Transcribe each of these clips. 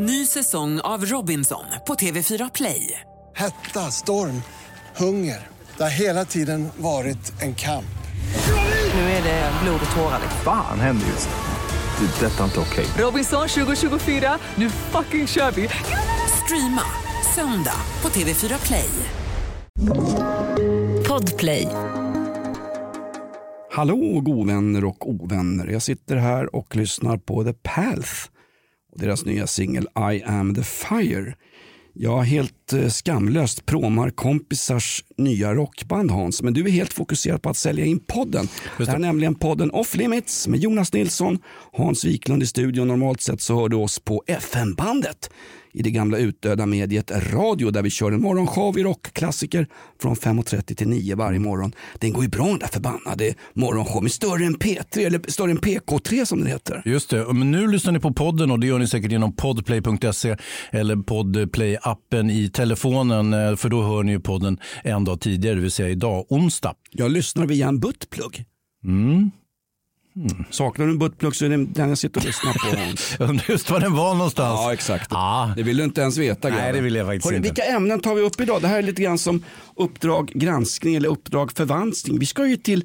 Ny säsong av Robinson på TV4 Play. Hetta, storm, hunger. Det har hela tiden varit en kamp. Nu är det blod och tårar. Fan händer just nu. Det. är Detta är inte okej. Robinson 2024, nu fucking kör vi! Streama söndag på TV4 Play. Podplay. Hallå govänner och ovänner. Jag sitter här och lyssnar på The Path och deras nya singel I am the fire. Jag helt eh, skamlöst promar kompisars nya rockband Hans, men du är helt fokuserad på att sälja in podden. Det. här är nämligen podden Off Limits med Jonas Nilsson, Hans Wiklund i studion. Normalt sett så hör du oss på FM-bandet i det gamla utdöda mediet radio där vi kör en morgonshow i rockklassiker från 5.30 till 9 varje morgon. Den går ju bra den där förbannade morgonshowen, större än P3 eller större än PK3 som det heter. Just det, men nu lyssnar ni på podden och det gör ni säkert genom podplay.se eller podplay-appen i telefonen eh, för då hör ni ju podden en dag tidigare, det vill säga idag, onsdag. Jag lyssnar via en buttplugg. Mm. Mm. Saknar du en buttplugg så är det den jag sitter och lyssnar på. Jag undrar just var den var någonstans. Ja, exakt. Ah. Det vill du inte ens veta. Nej, det vill jag faktiskt Hörru, inte. Vilka ämnen tar vi upp idag? Det här är lite grann som Uppdrag granskning eller Uppdrag förvanskning. Vi ska ju till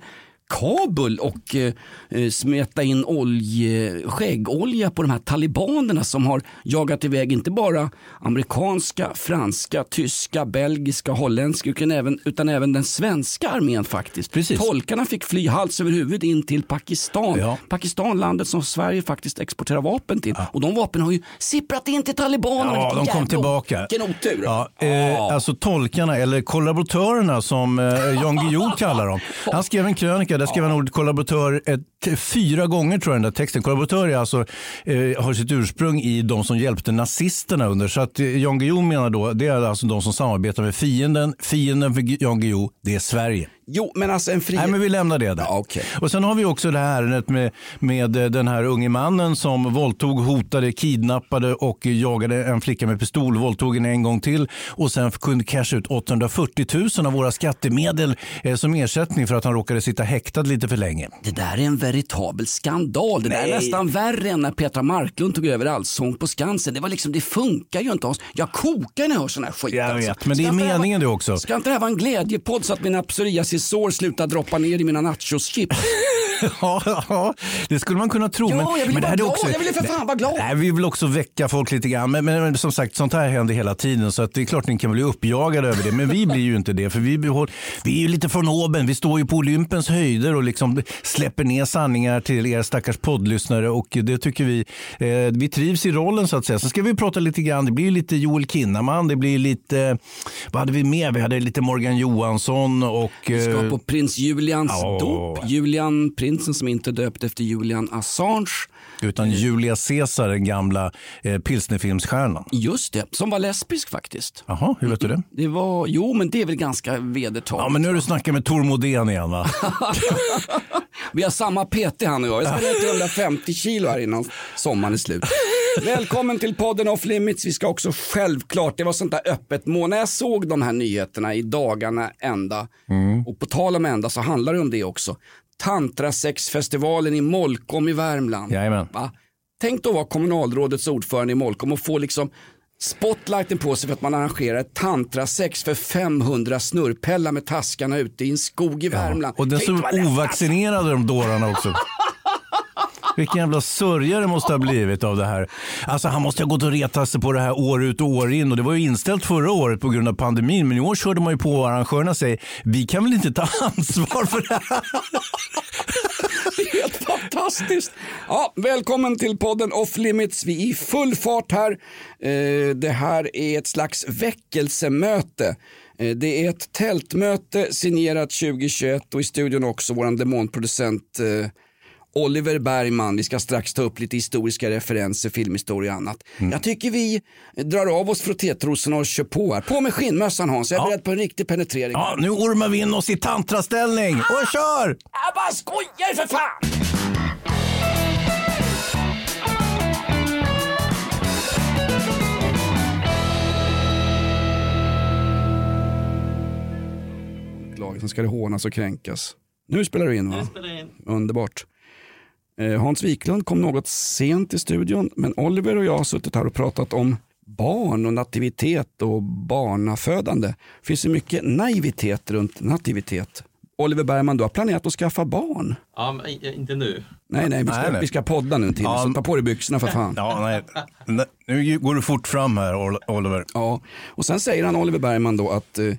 Kabul och eh, smeta in olje, skäggolja på de här talibanerna som har jagat iväg inte bara amerikanska, franska, tyska, belgiska, holländska utan även, utan även den svenska armén faktiskt. Precis. Tolkarna fick fly hals över huvud in till Pakistan. Ja. Pakistan, landet som Sverige faktiskt exporterar vapen till. Och de vapnen har ju sipprat in till talibanerna. Ja, de kom tillbaka. Vilken otur. Ja, eh, alltså tolkarna, eller kollaboratörerna som eh, Jan Guillou kallar dem. Han skrev en krönika, där skrev han ordet kollaboratör ett, fyra gånger tror jag den där texten. Kollaboratör är alltså, eh, har sitt ursprung i de som hjälpte nazisterna under. Så att eh, Jan Guillou menar då, det är alltså de som samarbetar med fienden. Fienden för Jan Guillou, det är Sverige. Jo, men alltså en fri... Nej, men vi lämnar det där. Ja, okej. Och sen har vi också det här ärendet med, med eh, den här unge mannen som våldtog, hotade, kidnappade och jagade en flicka med pistol, våldtog henne en gång till och sen kunde casha ut 840 000 av våra skattemedel eh, som ersättning för att han råkade sitta häktad lite för länge. Det där är en veritabel skandal. Det där är nästan värre än när Petra Marklund tog över Allsång på Skansen. Det, var liksom, det funkar ju inte. Hans. Jag kokar när jag hör sån här skit. Jag alltså. vet, men det är meningen det också. Ska inte det här vara en glädjepodd så att mina psoriasissår slutar droppa ner i mina nachoschips? Ja, ja, det skulle man kunna tro. Ja, men, jag vill men det här är glad. också, Jag vill för fan vara glad. Nej, vi vill också väcka folk lite grann. Men, men, men som sagt, sånt här händer hela tiden. Så att det är klart ni kan bli uppjagade över det. Men vi blir ju inte det. För vi, behåll, vi är ju lite från oben. Vi står ju på Olympens höjder och liksom släpper ner sanningar till er stackars poddlyssnare. Och det tycker vi. Eh, vi trivs i rollen så att säga. Sen ska vi prata lite grann. Det blir lite Joel Kinnaman. Det blir lite, vad hade vi mer? Vi hade lite Morgan Johansson och... Vi ska eh, på prins Julians ja. dop. Julian, prinsen som inte är döpt efter Julian Assange. Utan Julia Caesar, den gamla eh, pilsnerfilmsstjärnan. Just det, som var lesbisk faktiskt. Jaha, hur vet du det? Det var, jo men det är väl ganska vedertaget. Ja, men nu har du snackat med Tor Modén igen va? Vi har samma PT han och jag. Jag ska ner till 150 kilo här innan sommaren är slut. Välkommen till podden Off Limits. Vi ska också självklart, det var sånt där öppet mål. När jag såg de här nyheterna i dagarna ända, och på tal om ända så handlar det om det också. Tantrasexfestivalen i Molkom i Värmland. Jajamän. Va? Tänk då vara kommunalrådets ordförande i Molkom och få liksom spotlighten på sig för att man arrangerar ett tantrasex för 500 snurrpellar med taskarna ute i en skog i Värmland. Och så vad lätt, ovaccinerade de dårarna också. Vilken jävla sörja det måste ha blivit av det här. Alltså han måste ha gått och retat sig på det här år ut och år in. Och det var ju inställt förra året på grund av pandemin. Men i år körde man ju på och arrangörerna säger vi kan väl inte ta ansvar för det här. Helt fantastiskt. Ja, välkommen till podden Off Limits. Vi är i full fart här. Eh, det här är ett slags väckelsemöte. Eh, det är ett tältmöte signerat 2021 och i studion också vår demonproducent eh, Oliver Bergman. Vi ska strax ta upp lite historiska referenser, filmhistoria och annat. Jag tycker vi drar av oss frottétrosorna och kör på här. På med skinnmössan Hans, jag är Ja. beredd på en riktig penetrering. Ja, nu ormar vi in oss i tantraställning och kör! Jag bara skojar för fan! Sen ska det hånas och kränkas. Nu spelar du in va? Underbart. Eh, Hans Wiklund kom något sent i studion, men Oliver och jag har suttit här och pratat om barn och nativitet och barnafödande. Det finns ju mycket naivitet runt nativitet. Oliver Bergman, du har planerat att skaffa barn. Ja, men inte nu. Nej, nej, vi ska, Nej, nej. vi ska podda nu till. Ja. Så ta på dig byxorna för fan. Ja, nej. Nu går du fort fram här, Ol- Oliver. Ja, och sen säger han Oliver Bergman då att eh,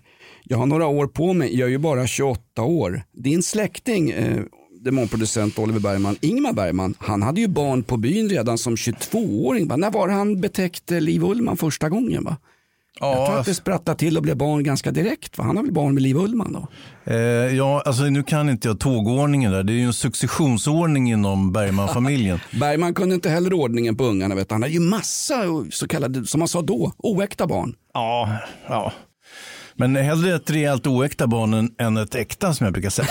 jag har några år på mig, jag är ju bara 28 år. Din släkting, eh, demonproducent Oliver Bergman, Ingmar Bergman, han hade ju barn på byn redan som 22-åring. Va? När var han betäckte Liv Ullman första gången? Va? Jag tror att det sprattlade till och blev barn ganska direkt. Va? Han har väl barn med Liv Ullman då? Eh, ja, alltså nu kan inte jag tågordningen där. Det är ju en successionsordning inom Bergman-familjen. Bergman kunde inte heller ordningen på ungarna. Vet du. Han hade ju massa så kallade, som man sa då, oäkta barn. ja, ja. Men hellre ett rejält oäkta barn än ett äkta som jag brukar säga.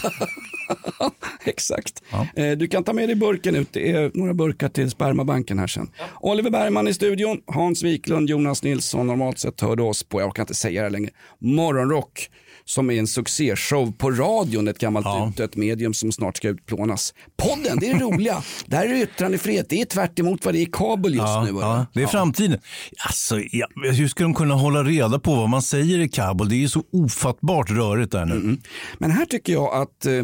Exakt. Eh, Du kan ta med dig burken ut. Det är några burkar till spermabanken här sen. Oliver Bergman i studion, Hans Wiklund, Jonas Nilsson. Normalt sett hörde oss på, jag kan inte säga det längre, Morgonrock som är en succéshow på radion, ett gammalt Ja. utdött medium som snart ska utplånas. Podden, det är det roliga. Där är det yttrandefrihet. Det är tvärt emot vad det är i kabel just Ja, nu. ja, det är framtiden. Alltså, ja, hur ska de kunna hålla reda på vad man säger i Kabul? Det är så ofattbart rörigt där nu. Men här tycker jag att eh,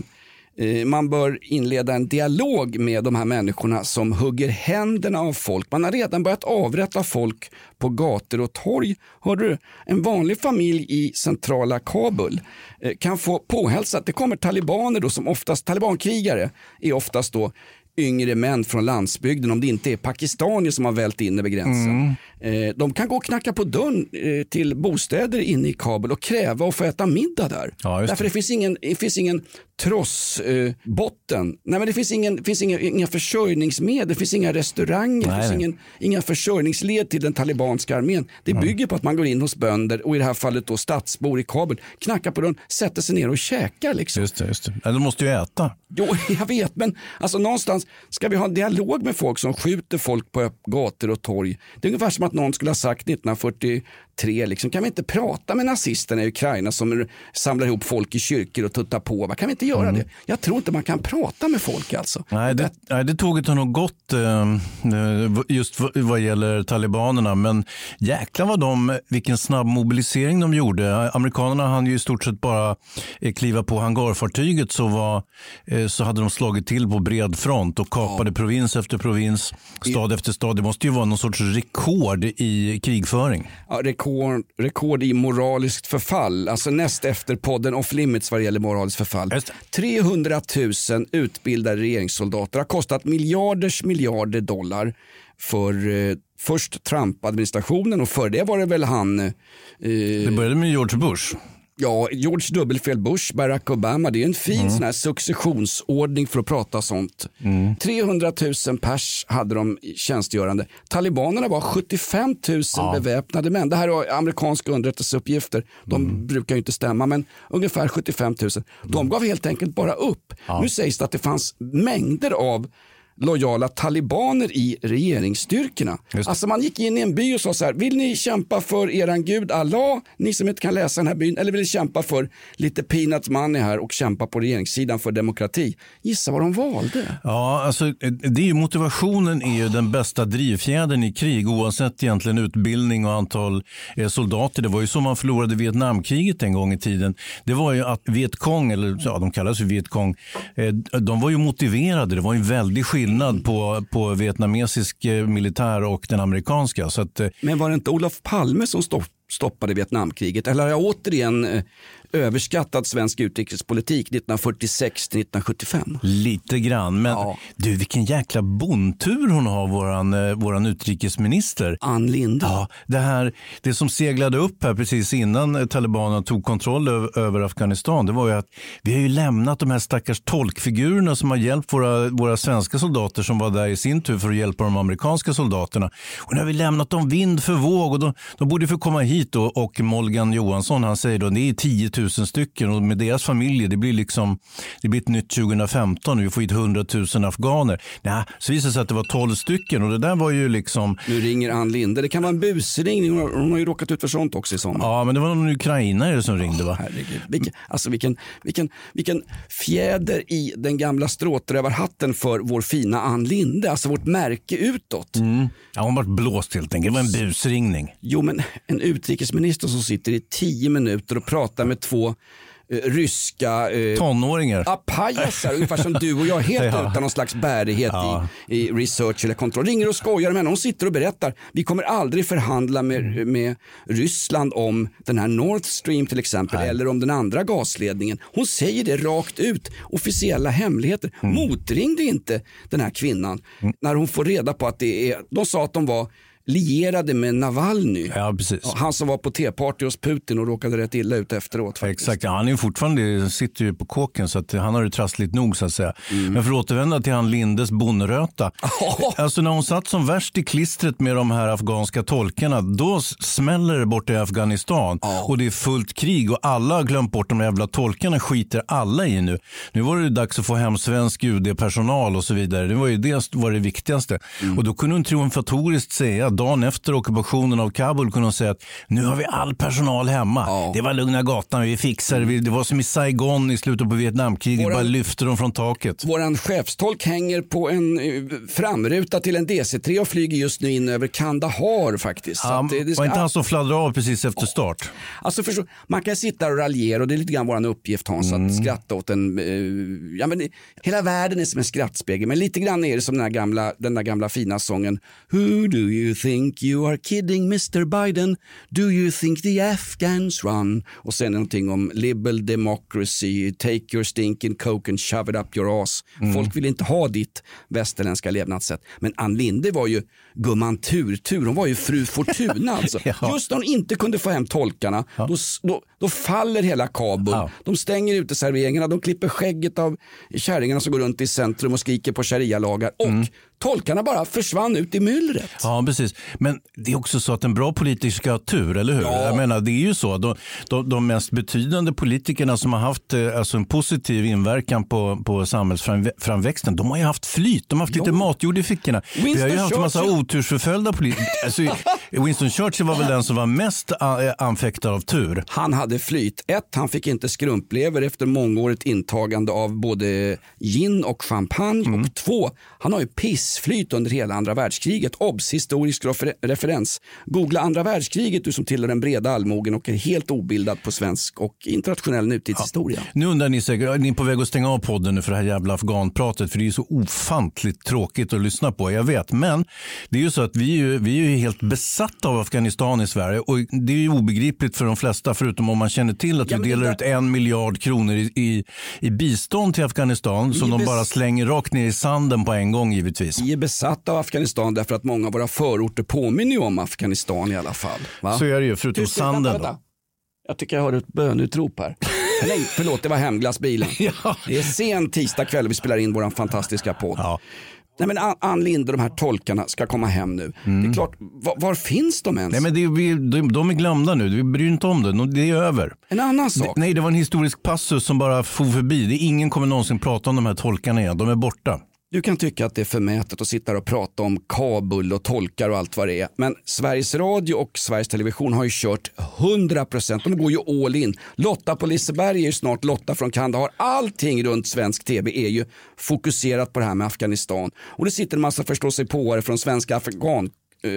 Eh, man bör inleda en dialog med de här människorna som hugger händerna av folk. Man har redan börjat avrätta folk på gator och torg. Hörde du? En vanlig familj i centrala Kabul eh, kan få påhälsat. Det kommer talibaner då som oftast, talibankrigare är oftast då yngre män från landsbygden om det inte är pakistanier som har vält in över gränsen. Mm. Eh, de kan gå och knacka på dörren eh, till bostäder inne i Kabul och kräva att få äta middag där. Ja, Därför det. det finns ingen, det finns ingen trossbotten. Eh, botten. Nej, men det finns, ingen, det finns inga, inga försörjningsmedel, det finns inga restauranger, det Nej, finns nej. ingen, inga försörjningsled till den talibanska armén. Det bygger på att man går in hos bönder och i det här fallet då stadsbor i Kabul, knackar på dörren, sätter sig ner och käkar. Liksom. Just det, just det. Men de måste ju äta. Jo, jag vet, men alltså någonstans ska vi ha en dialog med folk som skjuter folk på gator och torg. Det är ungefär som att att någon skulle ha sagt 1940 1943, liksom, kan vi inte prata med nazisterna i Ukraina som samlar ihop folk i kyrkor och tuttar på? Va? Kan vi inte göra det? Jag tror inte man kan prata med folk alltså. Nej, det, nej, det tåget har nog gått just vad, gäller talibanerna. Men jäklar vad de, vilken snabb mobilisering de gjorde. Amerikanerna hann ju i stort sett bara eh, kliva på hangarfartyget så, var, eh, så hade de slagit till på bred front och kapade provins efter provins, stad efter stad. Det måste ju vara någon sorts rekord i krigföring. Ja, rekord, rekord i moraliskt förfall, alltså näst efter podden Off Limits vad det gäller moraliskt förfall. Just det. 300 000 utbildade regeringssoldater har kostat miljarders miljarder dollar för eh, först Trump-administrationen och för det var det väl han eh, Det började med George Bush. Ja, George dubbelfel Bush, Barack Obama. Det är en fin sån här successionsordning för att prata sånt. 300 000 pers hade de tjänstgörande. Talibanerna var 75 000 beväpnade män. Det här är amerikanska underrättelseuppgifter. De brukar ju inte stämma, men ungefär 75 000. De gav helt enkelt bara upp. Nu sägs det att det fanns mängder av lojala talibaner i regeringsstyrkorna. Alltså man gick in i en by och sa så här, vill ni kämpa för eran gud Allah, ni som inte kan läsa den här byn, eller vill ni kämpa för lite peanuts money här och kämpa på regeringssidan för demokrati? Gissa vad de valde. Ja, alltså, eh, det är ju, motivationen är ju den bästa drivfjädern i krig oavsett egentligen utbildning och antal eh, soldater. Det var ju så man förlorade Vietnamkriget en gång i tiden. Det var ju att Vietkong, eller ja, de kallas ju Vietkong, eh, de var ju motiverade. Det var ju en väldig skillnad på, på vietnamesisk eh, militär och den amerikanska. Så att, eh, Men var det inte Olof Palme som stopp, stoppade Vietnamkriget? Eller har jag återigen eh, överskattat svensk utrikespolitik 1946 till 1975? Lite grann, men Ja. du vilken jäkla bondtur hon har, våran, eh, våran utrikesminister. Ann Linde. Ja, det, här, det som seglade upp här precis innan eh, talibanerna tog kontroll över, över Afghanistan, det var ju att vi har ju lämnat de här stackars tolkfigurerna som har hjälpt våra, våra svenska soldater som var där i sin tur för att hjälpa de amerikanska soldaterna. Och nu har vi lämnat dem vind för våg och de, de borde få komma hit då, och Molgan Johansson han säger då det är 10 tusen stycken och med deras familjer, det blir liksom, det blir ett nytt 2015 och vi får hit 100 000 afghaner. Nej, så visade det sig att det var 12 stycken och det där var ju liksom... Nu ringer Ann Linde. Det kan vara en busringning. Hon har, hon har ju råkat ut för sånt också i sommar. Ja, men det var någon ukrainare som ringde va? Herregud. Vilken, alltså vilken, vilken, vilken fjäder i den gamla stråtrövarhatten för vår fina Ann Linde. Alltså vårt märke utåt. Ja, hon var blåst helt enkelt. Det var en busringning. Jo, men en utrikesminister som sitter i tio minuter och pratar med två eh, ryska eh, Tonåringar. Ja, pajasar, ungefär som du och jag, helt Ja. utan någon slags bärighet Ja. i, i research eller kontroll. Ringer och skojar med henne, hon sitter och berättar. Vi kommer aldrig förhandla med, Mm. med Ryssland om den här Nord Stream till exempel, eller om den andra gasledningen. Hon säger det rakt ut, officiella hemligheter. Mm. Motringde inte den här kvinnan när hon får reda på att det är, de sa att de var lierade med Navalny. Ja, Han som var på teparty hos Putin och råkade rätt illa ut efteråt. Faktiskt. Exakt, ja, han är fortfarande, sitter ju på kåken så att han har det trassligt nog så att säga. Mm. Men för att återvända till han Lindes bonröta. alltså när hon satt som värst i klistret med de här afghanska tolkarna, då smäller det borta i Afghanistan och det är fullt krig och alla har glömt bort de jävla tolkarna skiter alla i nu. Nu var det dags att få hem svensk UD-personal och så vidare. Det var ju det var det viktigaste. Mm. Och då kunde hon triumfatoriskt säga, dagen efter ockupationen av Kabul kunde hon säga att nu har vi all personal hemma. Ja. Det var lugna gatan, vi fixar det. Det var som i Saigon i slutet på Vietnamkriget, Våran- bara lyfte dem från taket. Våran chefstolk hänger på en eh, framruta till en DC-3 och flyger just nu in över Kandahar faktiskt. Att det, det var inte han som fladdrade av precis efter start? Alltså förstå, man kan sitta och raljera och det är lite grann vår uppgift Hans Mm. att skratta åt en, eh, ja men hela världen är som en skrattspegel men lite grann är det som den, här gamla, den där gamla fina sången Who do you think you are kidding Mr Biden? Do you think the Afghans run? Och sen någonting om liberal democracy, take your stinking coke and shove it up your ass. Mm. Folk vill inte ha ditt västerländska levnadssätt. Men Ann Linde var ju gumman Turtur, hon var ju fru Fortuna alltså. Ja. Just när hon inte kunde få hem tolkarna, då, då, då faller hela Kabul. Ja. De stänger uteserveringarna, de klipper skägget av kärringarna som går runt i centrum och skriker på sharia-lagar. Och Mm. tolkarna bara försvann ut i myllret. Ja, precis. Men det är också så att en bra politiker ska ha tur, eller hur? Jag menar, det är ju så. De, de, de mest betydande politikerna som har haft eh, alltså en positiv inverkan på, på samhällsframväxten, de har ju haft flyt. De har haft lite matjord i fickorna. Vi har ju Winston haft massa otursförföljda politiker. Alltså, Winston Churchill var väl den som var mest eh, anfäktad av tur. Han hade flyt. Ett, han fick inte skrumplever efter mångårigt intagande av både gin och champagne. Mm. Och två, han har ju pissflyt under hela andra världskriget. Obs! Historisk refer- referens. Googla andra världskriget du som tillhör den breda allmogen och är helt obildad på svensk och internationell nutidshistoria. Nu undrar ni säkert, är ni på väg att stänga av podden nu för det här jävla afghanpratet? För det är så ofantligt tråkigt att lyssna på, jag vet. Men det är ju så att vi är ju, vi är ju helt besatta av Afghanistan i Sverige. Och det är ju obegripligt för de flesta, förutom om man känner till att Ja, vi delar där- ut en miljard kronor i, i, i bistånd till Afghanistan som är de bes- bara slänger rakt ner i sanden på en gång givetvis. Vi är besatta av Afghanistan därför att många av våra förorter påminner ju om Afghanistan i alla fall. Va? Så är det ju, förutom Tyst, sanden. vänta, Då. vänta. Jag tycker jag hörde ett bönutrop här. Nej, förlåt, det var hemglassbilen. Ja. Det är sen tisdag kväll vi spelar in vår fantastiska podd. Ja. Nej, men Ann- Linde och de här tolkarna ska komma hem nu. Det är klart, var, var finns de ens? Nej, men det, vi, de, de är glömda nu, vi bryr inte om det, det är över. En annan sak. Nej, det var en historisk passus som bara for förbi. Det ingen kommer någonsin prata om de här tolkarna igen. De är borta. Du kan tycka att det är förmätet att sitta och prata om Kabul och tolkar och allt vad det är. Men Sveriges Radio och Sveriges Television har ju kört 100%. De går ju all in. Lotta på Liseberg är ju snart Lotta från Kandahar. Allting runt svensk tv är ju fokuserat på det här med Afghanistan. Och det sitter en massa förståsigpåare från svenska Afghan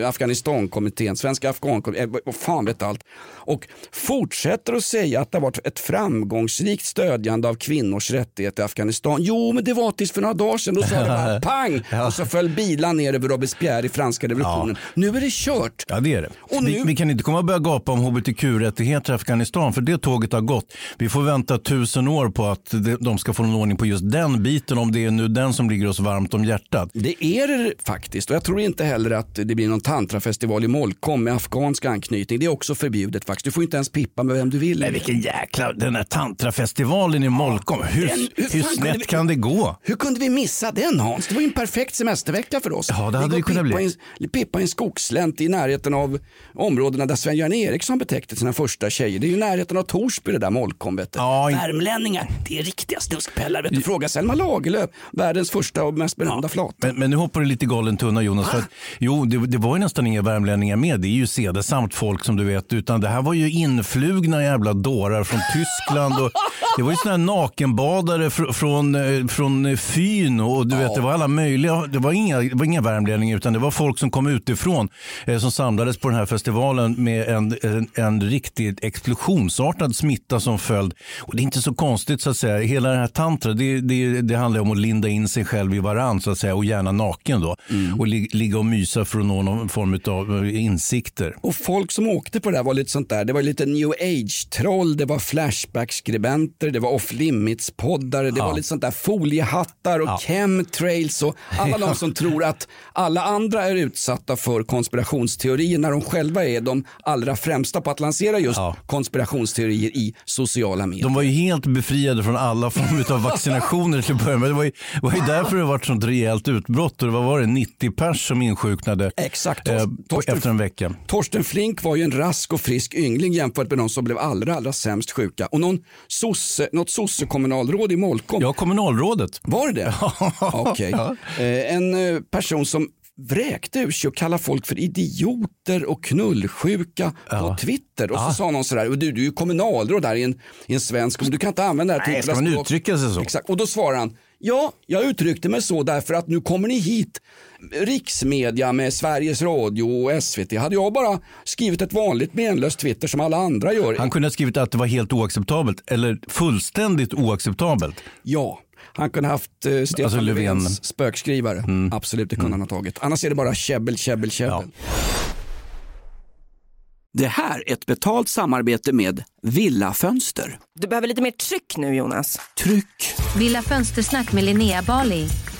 Afghanistankommittén, Svenska Afghankommittén, eh, vad fan vet allt. Och fortsätter att säga att det har varit ett framgångsrikt stödjande av kvinnors rättigheter i Afghanistan. Jo, men det var tills för några dagar sedan. Då sa det bara pang och så föll bilar ner över Robespierre i franska revolutionen. Nu är det kört. Ja, det är det. Och Vi, nu- vi kan inte komma och börja gapa om hbtq-rättigheter i Afghanistan, för det tåget har gått. Vi får vänta tusen år på att de- de ska få någon ordning på just den biten, om det är nu den som ligger oss varmt om hjärtat. Det är det faktiskt och jag tror inte heller att det blir någon någon tantrafestival i Molkom med afghansk anknytning. Det är också förbjudet faktiskt. Du får inte ens pippa med vem du vill. Men vilken jäkla, den där tantrafestivalen i Molkom. Hur, Den- hur hur snett vi- kan det gå? Hur kunde vi missa den Hans? Det var ju en perfekt semestervecka för oss. Ja, det hade Vi kunnat bli. i en- Pippa i en skogsslänt i närheten av områdena där Sven-Göran Eriksson betäckte sina första tjejer. Det är ju närheten av Torsby det där Molkom. Vet du. Ja, in- Värmlänningar, det är riktiga snuskpellar. Vet du. Fråga Selma Lagerlöf, världens första och mest berömda flata. Men, men nu hoppar du lite galen tunna Jonas. För att, jo, det, det var ju nästan inga värmlänningar med. Det är ju sedesamt folk som du vet. Utan det här var ju influgna jävla dårar från Tyskland. Och det var ju såna här nakenbadare fr, från, eh, från eh, Fyn. Och du vet, det var alla möjliga. Det var inga, det var inga värmlänningar utan det var folk som kom utifrån. Eh, som samlades på den här festivalen med en, en, en riktigt explosionsartad smitta som följd. Och det är inte så konstigt så att säga. Hela det här tantra, det, det, det handlar om att linda in sig själv i varann så att säga och gärna naken då. Och li, ligga och mysa för att nå någon form av eh, insikter. Och folk som åkte på det där var lite sånt där. Det var lite new age-troll, det var flashback-skribenter, det var off-limits-poddare, det Ja. var lite sånt där foliehattar och chemtrails och alla de som tror att alla andra är utsatta för konspirationsteorier när de själva är de allra främsta på att lansera just Ja. konspirationsteorier i sociala medier. De var ju helt befriade från alla former av vaccinationer till att börja med. Det var ju, var ju därför det var ett sånt rejält utbrott. Och det var, var det 90 pers som insjuknade Exakt. Eh, Torsten- på, efter en vecka. Torsten Flink var ju en rask och frisk yngling jämfört med de som blev allra, allra sämst sjuka. Och någon sosse, något sossekommunalråd i Molkom, Ja, kommunalrådet. var det? Okej. Eh, en eh, person som vräkte ur sig och kallade folk för idioter och knullsjuka på Twitter. Och så sa någon sådär, "Och du, du är ju kommunalråd här i en, i en svensk kommun, du kan inte använda det här Nej, ska man språk." uttrycka sig så? Exakt. Och då svarar han, ja, jag uttryckte mig så därför att nu kommer ni hit. Riksmedia med Sveriges Radio och SVT. Hade jag bara skrivit ett vanligt menlöst Twitter som alla andra gör. Han kunde ha skrivit att det var helt oacceptabelt eller fullständigt oacceptabelt. Ja, han kunde haft eh, Stefan Alltså Löfven. Mm. Löfvens spökskrivare. Absolut, det kunde han ha tagit. Annars är det bara käbbel, käbbel, käbbel. Det här är ett betalt samarbete med Villa Fönster. Du behöver lite mer tryck nu Jonas. Tryck! Villa Fönstersnack med Linnea Bali.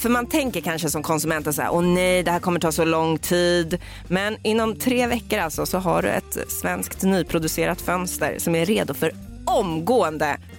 För man tänker kanske som konsument så här, åh nej, det här kommer ta så lång tid. Men inom tre veckor alltså så har du ett svenskt nyproducerat fönster som är redo för omgående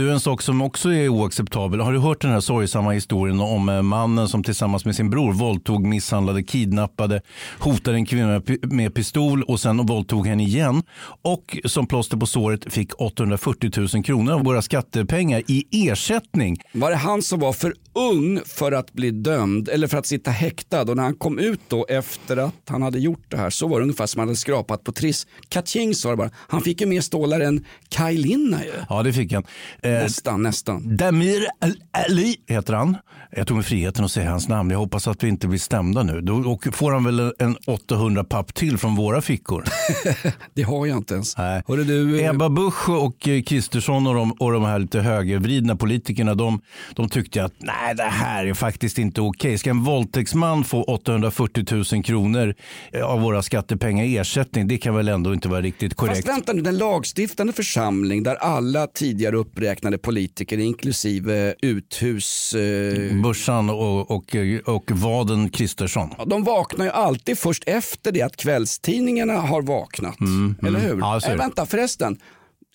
Du, en sak som också är oacceptabel. Har du hört den här sorgsamma historien om eh, mannen som tillsammans med sin bror våldtog, misshandlade, kidnappade, hotade en kvinna med pi- med pistol och sen våldtog henne igen. Och som plåster på såret fick 840 000 kronor av våra skattepengar i ersättning. Var det han som var för ung för att bli dömd eller för att sitta häktad och när han kom ut då efter att han hade gjort det här så var det ungefär som han hade skrapat på triss. Kaching sa det bara. Han fick ju mer stålar än Kaj Linna ju. Ja, det fick han. Eh, Nästan, nästan. Damir Ali heter han. Jag tog mig friheten att säga hans namn. Jag hoppas att vi inte blir stämda nu. Då och får han väl en 800 papp till från våra fickor. Det har jag inte ens. Nej. Hörru du, eh, Ebba Busch och eh, Kristersson och de, och de här lite högervridna politikerna de, de tyckte att nej, det här är faktiskt inte okej. Ska en våldtäktsman få 840 000 kronor av våra skattepengar i ersättning? Det kan väl ändå inte vara riktigt korrekt. Fast vänta nu, den lagstiftande församling där alla tidigare uppräknade politiker inklusive uthus... Eh, Börsan och, och, och Vaden Kristersson. ja, de vaknar ju alltid först efter det att kvällstidningarna har vaknat. Eller hur? Mm, Ja, så är äh, det. vänta förresten.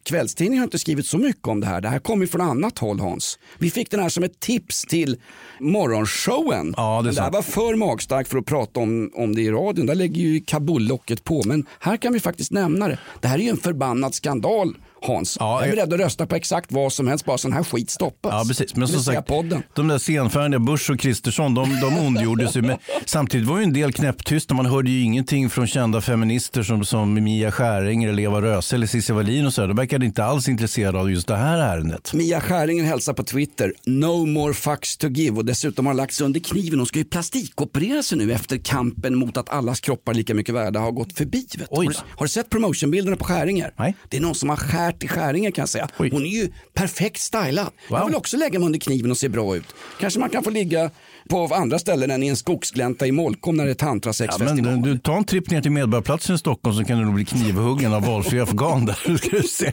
Kvällstidningen har inte skrivit så mycket om det här. Det här kommer från annat håll Hans. Vi fick den här som ett tips till morgonshowen. Ja, det det här var för magstarkt för att prata om, om det i radion. Där lägger ju Kabul-locket på. Men här kan vi faktiskt nämna det. Det här är ju en förbannad skandal Hans. Ja, jag är beredd att rösta på exakt vad som helst. Bara sån här skit stoppas. Ja, precis. Men som sagt, podden. de där senfärdiga Busch och Kristersson, de, de ondgjorde sig. Men samtidigt var ju en del knäpptysta. Man hörde ju ingenting från kända feminister som, som Mia Skäringer, eller Eva Röse eller Cissi Wallin och så. De verkade inte alls intresserade av just det här ärendet. Mia Skäringer hälsar på Twitter, no more fucks to give och dessutom har lagt sig under kniven. Hon ska ju plastikoperera sig nu efter kampen mot att allas kroppar lika mycket värda har gått förbi. Har, du, har du sett promotionbilderna på Skäringer? Nej. Det är någon som har skärt i Skäringer kan jag säga. Oj. Hon är ju perfekt stylad. Jag Wow. vill också lägga mig under kniven och se bra ut. Kanske man kan få ligga på andra ställen än i en skogsglänta i Molkom när det är Ja, tantrasexfestival. men du, ta en tripp ner till Medborgarplatsen i Stockholm så kan du nog bli knivhuggen av valfri afghan där. Ska du se.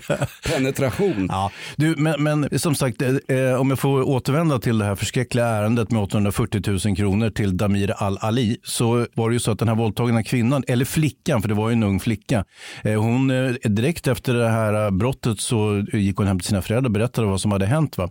Penetration. Ja, du, men, men som sagt, eh, om jag får återvända till det här förskräckliga ärendet med 840 000 kronor till Damir Al-Ali så var det ju så att den här våldtagna kvinnan, eller flickan, för det var ju en ung flicka, eh, hon eh, direkt efter det här eh, brottet så gick hon hem till sina föräldrar och berättade vad som hade hänt. Va?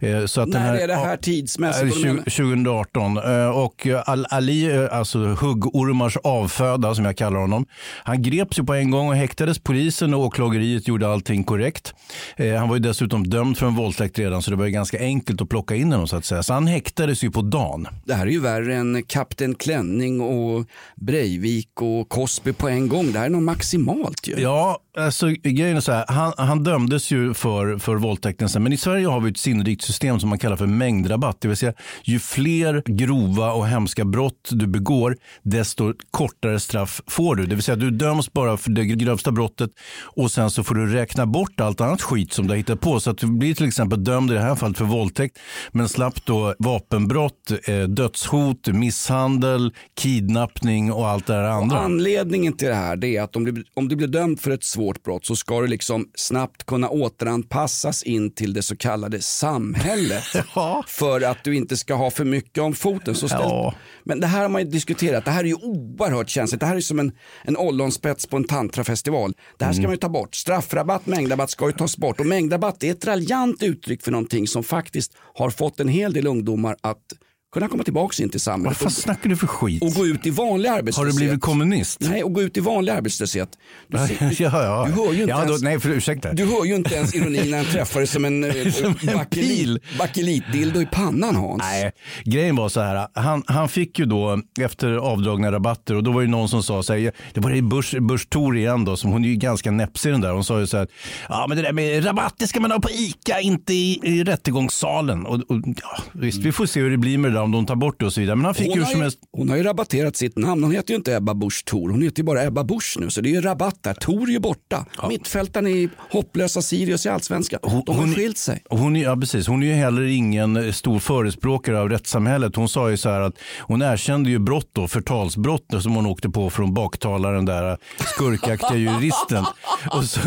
Eh, så att den När här, är det här Ja, tidsmässigt? Eh, Vad du menar? 2018. Eh, Och Al-Ali, eh, alltså huggormars avföda som jag kallar honom, han greps ju på en gång och häktades. Polisen och åklageriet gjorde allting korrekt. Eh, Han var ju dessutom dömd för en våldtäkt redan så det var ju ganska enkelt att plocka in honom så att säga. Så han häktades ju på dagen. Det här är ju värre än Kapten Klänning och Breivik och Cosby på en gång. Det här är nog maximalt ju. Ja, alltså grejen är så här. Han, han dömdes ju för, för våldtäkten sen. Men i Sverige har vi ett sinnrikt system som man kallar för mängdrabatt. Det vill säga ju fler grova och hemska brott du begår, desto kortare straff får du. Det vill säga du döms bara för det grövsta brottet och sen så får du räkna bort allt annat skit som du har hittat på. Så att du blir till exempel dömd i det här fallet för våldtäkt men slapp då vapenbrott, eh, dödshot, misshandel, kidnappning och allt det här andra. Och anledningen till det här är att om du, om du blir dömd för ett svårt brott så ska du liksom snabbt kunna återanpassas in till det så kallade samhället. Ja. För att du inte ska ha för mycket om foten. Så ställ... Ja. Men det här har man ju diskuterat. Det här är ju oerhört känsligt. Det här är som en, en ollonspets på en tantrafestival. Det här ska Mm. man ju ta bort. Straffrabatt, mängdrabatt ska ju tas bort. Och mängdrabatt är ett raljant uttryck för någonting som faktiskt har fått en hel del ungdomar att kunna komma tillbaka in till Vad samhället. fan snackar du för skit? och gå ut i vanlig Har arbetslöshet. du blivit kommunist? Nej, och gå ut i vanlig arbetslöshet. Du, Ja, ser- du, ja. du hör ju inte ja, då, ens, nej, för, ursäkta. du hör ju inte ens ironin när han träffar dig som en, eh, Som en bakelit, bakelitdildo i pannan Hans. Nej, grejen var så här. Han, han fick ju då efter avdragna rabatter och då var det någon som sa så här, det var det Bush Thor igen då, som hon är ju ganska näpsig den där. Hon sa ju så här, ja men det där med rabatt det ska man ha på ICA, inte i, i rättegångssalen. Och, och, ja, visst, vi får se hur det blir med det där om de tar bort det och så vidare. Men han fick Hon ju har ju, helst hon har ju rabatterat sitt namn. Hon heter ju inte Ebba Busch Thor. Hon heter ju bara Ebba Busch nu. Så det är ju rabatt där. Thor är ju borta. Mittfältaren i hopplösa Sirius i Allsvenskan. De har skilt sig. Hon, är- ja, precis. hon är ju heller ingen stor förespråkare av rättssamhället. Hon sa ju så här att hon erkände ju brott då, förtalsbrott som hon åkte på från baktalaren där skurkaktiga juristen. Och så,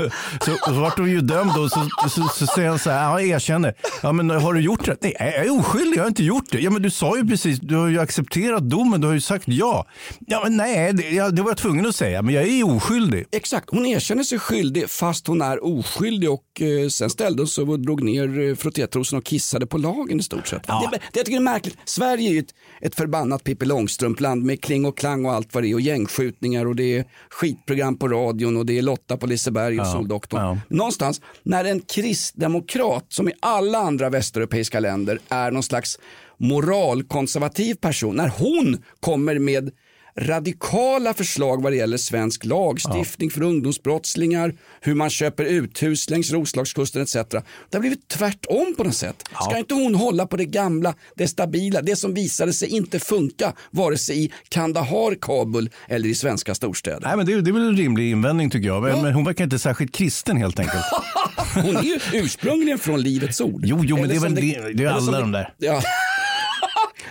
så, så vart hon ju dömd och så, så, så, säger han så här, ja, jag erkänner. Ja men har du gjort det? Nej, jag är oskyldig, jag har inte gjort det. Ja men du sa sa ju precis, du har ju accepterat domen, du har ju sagt ja. Ja, men nej, det, ja, det var jag tvungen att säga, men jag är oskyldig. Exakt, hon erkänner sig skyldig fast hon är oskyldig och eh, sen ställde hon sig och drog ner eh, frottétrosen och kissade på lagen i stort sett. Ja. Det, det jag tycker är märkligt. Sverige är ju ett, ett förbannat Pippi Långstrump-land med kling och klang och allt vad det är och gängskjutningar och det är skitprogram på radion och det är Lotta på Liseberg och Ja, Soldoktorn. ja. Någonstans när en kristdemokrat som i alla andra västeuropeiska länder är någon slags moralkonservativ person, när hon kommer med radikala förslag vad det gäller svensk lagstiftning för ungdomsbrottslingar, hur man köper uthus längs Roslagskusten etc. Det har blivit tvärtom på något sätt. Ska inte hon hålla på det gamla, det stabila, det som visade sig inte funka vare sig i Kandahar, Kabul eller i svenska storstäder? Nej, men det, det är väl en rimlig invändning tycker jag. Men, men hon verkar inte särskilt kristen helt enkelt. Hon är ju ursprungligen från Livets Ord. Jo, jo, men det är väl det- det är alla de där. Ja.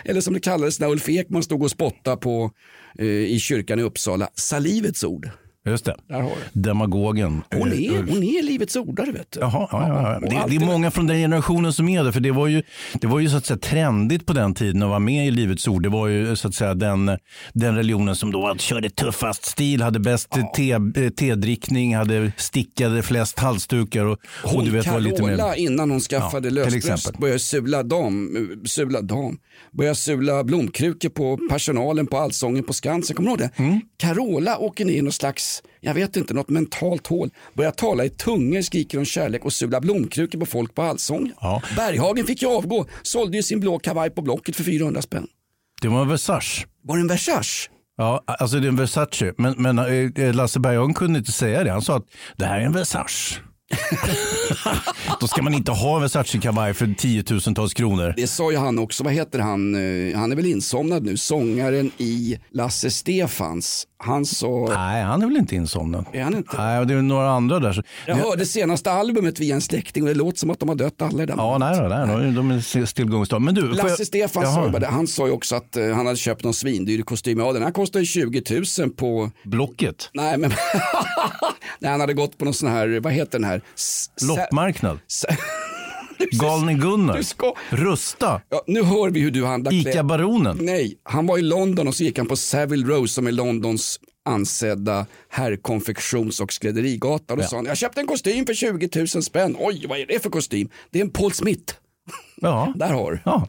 Eller som det kallades när Ulf Ekman stod och spottade på, eh, i kyrkan i Uppsala, salivets ord. Just det. Där har du. Demagogen. Hon eh, är, Ulf. hon är livets ordare vet du. Jaha, ja, ja, ja. Och Det, det är många från den generationen som är det. För det var ju, det var ju så att säga trendigt på den tiden att vara med i Livets Ord. Det var ju så att säga den, den religionen som då körde tuffast stil, hade bäst te, eh, tedrickning, hade stickade flest halsdukar och, och Hon du vet var lite Carola mer... innan hon skaffade Ja, lösbröst började sula dam, eh, sula dam, började sula blomkrukor på personalen på Allsången på Skansen. Kommer du ihåg det? Mm. Carola åker ner i något slags, jag vet inte, något mentalt hål, börjar tala i tungor, skriker om kärlek och sula blomkrukor på folk på Allsången. Ja. Berghagen fick ju avgå, sålde ju sin blå kavaj på Blocket för 400 spänn. Det var en Versace. Var det en Versace? Ja, alltså det är en Versace. Men, men eh, Lasse Berghagen kunde inte säga det. Han sa att det här är en Versace. Då ska man inte ha en Versace-kavaj för tiotusentals kronor. Det sa ju han också, vad heter han, Eh, han är väl insomnad nu, sångaren i Lasse Stefans. Han sa, Nej, han är väl inte insomnad. är han inte? Nej, det är några andra där. Jag hörde senaste albumet via en släkting och det låter som att de har dött alla i den. Ja, nej då, nej, då, de är stillgångsstad. Men du, Lasse jag- Stefan Jaha. sa, han sa ju också att eh, han hade köpt någon svindyr kostym. Ja, den här kostar ju 20 000 på... Blocket? Nej, men Nej, han hade gått på någon sån här, vad heter den här? S- Loppmarknad? Galne Gunnar? Ska- Rusta? Ja, nu hör vi hur du handlar. Ica-baronen? Nej, han var i London och så gick han på Savile Row som är Londons ansedda herrkonfektions och skrädderigata. Då Ja. sa han, jag köpte en kostym för 20 000 spänn. Oj, vad är det för kostym? Det är en Paul Smith. Ja. Där har du. ja.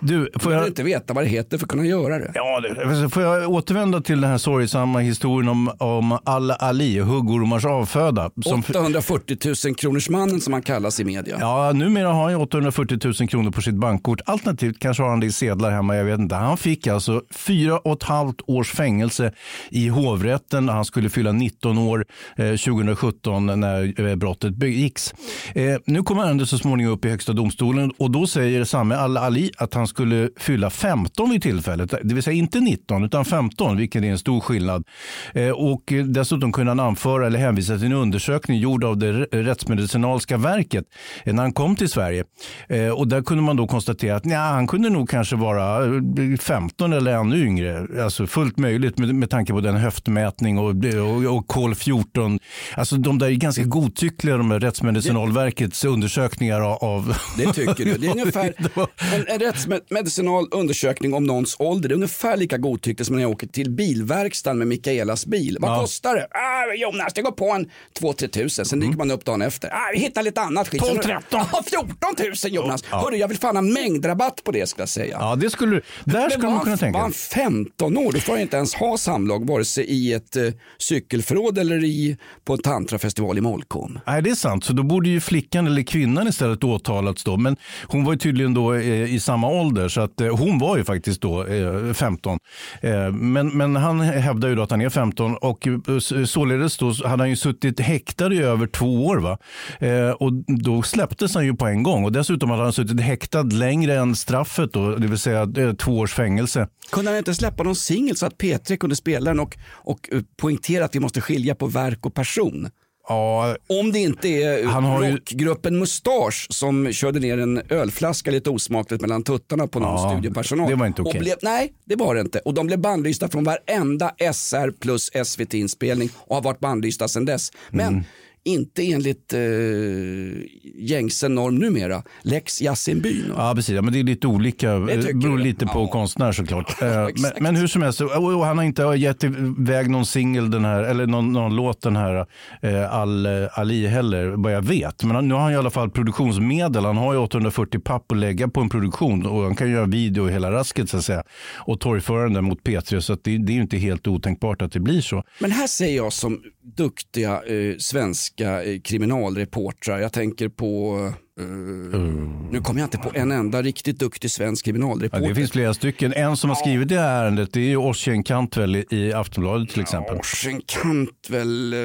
Du, får behöver jag... inte veta vad det heter för att kunna göra det. Ja, det, får jag återvända till den här sorgsamma historien om, om Al-Ali, huggormars avföda? Som, 840 000 kronors mannen som han kallas i media. Ja, numera har han ju 840 000 kronor på sitt bankkort. Alternativt kanske har han det i sedlar hemma, jag vet inte. Han fick alltså fyra och ett halvt års fängelse i hovrätten. Han skulle fylla 19 år eh, 2017 när eh, brottet begicks. Eh, nu kommer ärendet så småningom upp i Högsta domstolen och då säger samme Al-Ali att han skulle fylla 15 vid tillfället. Det vill säga inte 19 utan 15, vilket är en stor skillnad. Eh, och dessutom kunde han anföra eller hänvisa till en undersökning gjord av det rättsmedicinalska verket eh, när han kom till Sverige. Eh, och där kunde man då konstatera att nja, han kunde nog kanske vara 15 eller ännu yngre. Alltså fullt möjligt med, med tanke på den höftmätning och, och, och kol 14. Alltså de där är ganska godtyckliga de här rättsmedicinalverkets undersökningar av- av Det tycker du. Det ungefär en, en rättsmedicinal undersökning om någons ålder. Är ungefär lika godtyckligt som när jag åker till bilverkstaden med Mikaelas bil. Vad Ja. kostar det? Ah, Jonas, det går på en 2-3 tusen. Sen dyker man upp dagen efter. Ah, vi hittar lite annat skit. 12, 13. Ja, 14 000 Jonas. Ja. Hörru, jag vill fan ha mängdrabatt på det skulle jag säga. Ja, det skulle, där skulle man kunna tänka. Var han 15 år, då får han inte ens ha samlag vare sig i ett eh, cykelförråd eller i, på en tantrafestival i Molkom. Nej, det är sant. Så då borde ju flickan eller kvinnan istället åtalats då. Men hon var ju tydligen då eh, i samma ålder så att eh, hon var ju faktiskt då eh, 15. Men, men han hävdar ju då att han är 15 och således då hade han ju suttit häktad i över två år. Va? Och då släpptes han ju på en gång och dessutom hade han suttit häktad längre än straffet då, det vill säga två års fängelse. Kunde han inte släppa någon singel så att P3 kunde spela den och, och poängtera att vi måste skilja på verk och person? Ja, Om det inte är Han har ju- rockgruppen Mustasch som körde ner en ölflaska lite osmakligt mellan tuttarna på någon Ja, studiopersonal. det var inte okej. Blev, nej, det var det inte. Och de blev bannlysta från varenda SR plus SVT-inspelning och har varit bannlysta sedan dess. Men Mm. Inte enligt eh, gängse norm numera, lex Yasin Byn. Ja, precis. Ja, men det är lite olika. Det beror lite på Ja. konstnär såklart. Eh, men, men hur som helst, och, han har inte gett iväg någon singel den här, eller någon, någon låt den här eh, Al, Ali heller, vad jag vet. Men han, nu har han i alla fall produktionsmedel. Han har ju 840 papp att lägga på en produktion och han kan göra video i hela rasket så att säga. Och torgföra den mot P3 så att det, det är ju inte helt otänkbart att det blir så. Men här säger jag som duktiga eh, svenska eh, kriminalreportrar, jag tänker på, eh, nu kommer jag inte på en enda riktigt duktig svensk Ja, kriminalreporter. det finns flera stycken. En som har skrivit det här ärendet det är ju Ossian Cantwell i- Aftonbladet till exempel. Orsen Cantwell, eh,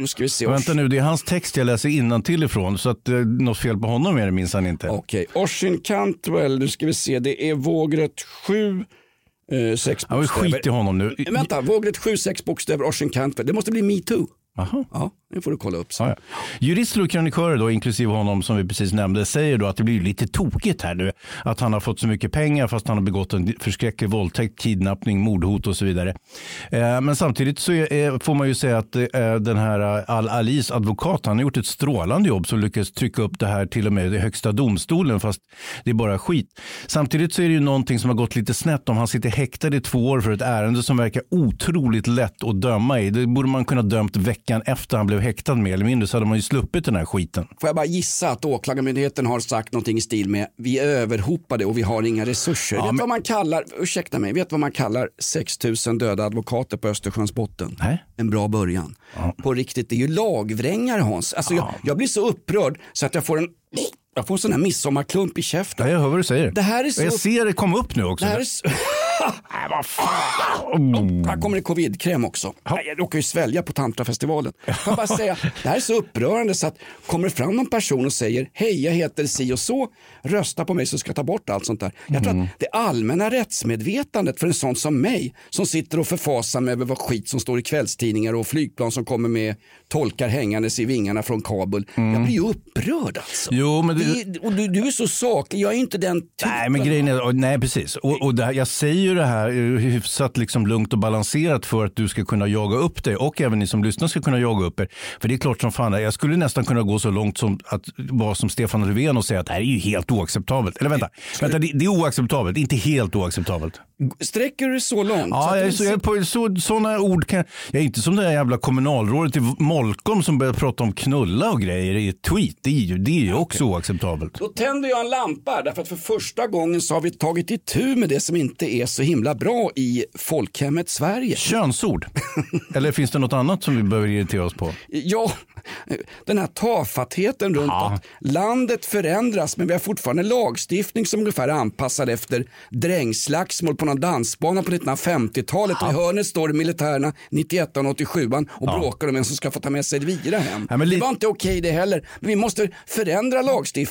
nu ska vi se. Vänta nu, det är hans text jag läser innantill ifrån så att eh, något fel på honom är det minsann inte. Okej, Orsin Cantwell, nu ska vi se, det är vågrätt 7, eh, sex Ja, bokstäver. skit i honom nu. Vänta, vågrätt 7, sex bokstäver, Orsin Cantwell. Det måste bli metoo. Aha. Ja, det får du kolla upp sen. Ja, ja. Jurister och krönikörer, då, inklusive honom som vi precis nämnde, säger då att det blir lite tokigt här nu. Att han har fått så mycket pengar fast han har begått en förskräcklig våldtäkt, kidnappning, mordhot och så vidare. Eh, men samtidigt så är, eh, får man ju säga att eh, den här Al-Alis advokat, han har gjort ett strålande jobb som lyckats trycka upp det här till och med i högsta domstolen fast det är bara skit. Samtidigt så är det ju någonting som har gått lite snett om han sitter häktad i två år för ett ärende som verkar otroligt lätt att döma i. Det borde man kunna dömt veckan efter han blev häktad mer eller mindre så hade man ju sluppit den här skiten. Får jag bara gissa att Åklagarmyndigheten har sagt någonting i stil med vi är överhopade och vi har inga resurser. vet vad man kallar, ursäkta mig, vet vad man kallar 6000 döda advokater på Östersjöns botten? Nej. En bra början. På riktigt, det är ju lagvrängare Hans. Alltså, jag, jag blir så upprörd så att jag får en jag får en sån här midsommarklump i käften. Ja, jag hör vad du säger. Det här är så... Jag ser det komma upp nu också. Det här är så... Oh, här kommer det covidkräm också. Nej, Jag råkar ju svälja på tantrafestivalen. Jag bara säga, det här är så upprörande så att kommer det fram någon person och säger hej jag heter si och så, rösta på mig så ska jag ta bort allt sånt där. Jag tror Mm. att det allmänna rättsmedvetandet för en sån som mig som sitter och förfasar mig över vad skit som står i kvällstidningar och flygplan som kommer med tolkar hängandes i vingarna från Kabul. Jag blir ju upprörd alltså. Mm. Jo, men det- Det och du, du är så saklig, jag är inte den typen. Nej, men grejen är, nej precis. Och, och här, jag säger ju det här hyfsat liksom lugnt och balanserat för att du ska kunna jaga upp dig och även ni som lyssnar ska kunna jaga upp er. För det är klart som fan, jag skulle nästan kunna gå så långt som att vara som Stefan Löfven och säga att det här är ju helt oacceptabelt. Eller vänta, vänta det, det är oacceptabelt, inte helt oacceptabelt. Sträcker du så långt? så Ja, att jag är så, jag på, så, sådana ord kan jag är inte som det där jävla kommunalrådet i Molkom som börjar prata om knulla och grejer i ett tweet. Det är ju, det är ju också oacceptabelt. Då tänder jag en lampa därför att för första gången så har vi tagit itu med det som inte är så himla bra i folkhemmet Sverige. Könsord. Eller finns det något annat som vi behöver irritera oss på? Ja, den här tafattheten runt att landet förändras men vi har fortfarande lagstiftning som ungefär är anpassad efter drängslagsmål på någon dansbana på 1950-talet och i hörnet står militärerna 91 och 87 och bråkar om vem som ska få ta med sig Elvira hem. Ja, li- Det var inte okej det heller. Men vi måste förändra lagstiftningen.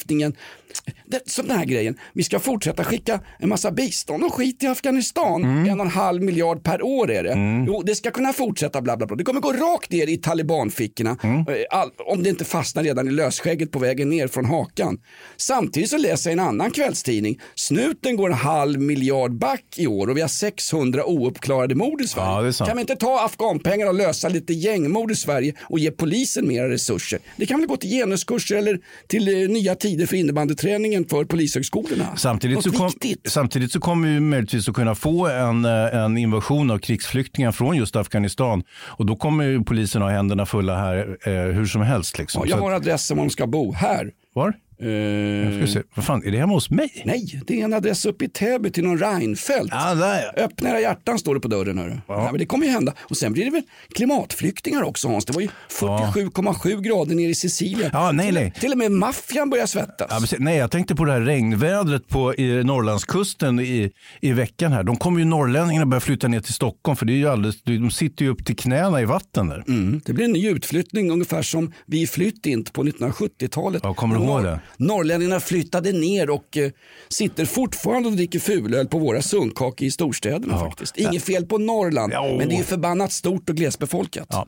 Det, som den här grejen, vi ska fortsätta skicka en massa bistånd och skit till Afghanistan. En och en halv miljard per år är det. Jo, det ska kunna fortsätta bla bla bla. Det kommer gå rakt ner i talibanfickorna. Eh, All, om det inte fastnar redan i lösskägget på vägen ner från hakan. Samtidigt så läser jag en annan kvällstidning. Snuten går en halv miljard back i år och vi har 600 ouppklarade mord i Sverige. Ja. Kan vi inte ta afghanpengar och lösa lite gängmord i Sverige och ge polisen mera resurser? Det kan väl gå till genuskurser eller till eh, nya tider för innebandyträningen för polishögskolorna. Samtidigt så, kom, samtidigt så kommer vi möjligtvis att kunna få en, eh, en invasion av krigsflyktingar från just Afghanistan. Och då kommer polisen ha händerna fulla här eh, hur som helst. Liksom. Ja, jag har adressen var de ska bo. Här. Var? Eh, Jag ska se. Vad fan, är det hemma hos mig? nej, det är en adress uppe i Täby till någon Reinfeldt. Ja, där ja. Öppna era hjärtan står det på dörren. Hörru. Ja. men det kommer ju hända. Och sen blir det väl klimatflyktingar också Hans. Det var ju 47,7 grader nere i Sicilien. Ja, nej, till, nej. till och med maffian börjar svettas. Ja, precis. Nej, jag tänkte på det här regnvädret på i Norrlandskusten i, i veckan. här. De kommer ju norrlänningarna börja flytta ner till Stockholm för det är ju alldeles, de sitter ju upp till knäna i vatten där. Mm. Det blir en ny utflyttning ungefär som vi flytt inte på 1970-talet. Ja, kommer du ihåg det? Norrlänningarna flyttade ner och eh, sitter fortfarande och dricker fulöl på våra sunkak i storstäderna faktiskt. Inget fel på Norrland, men det är förbannat stort och glesbefolkat. Ja.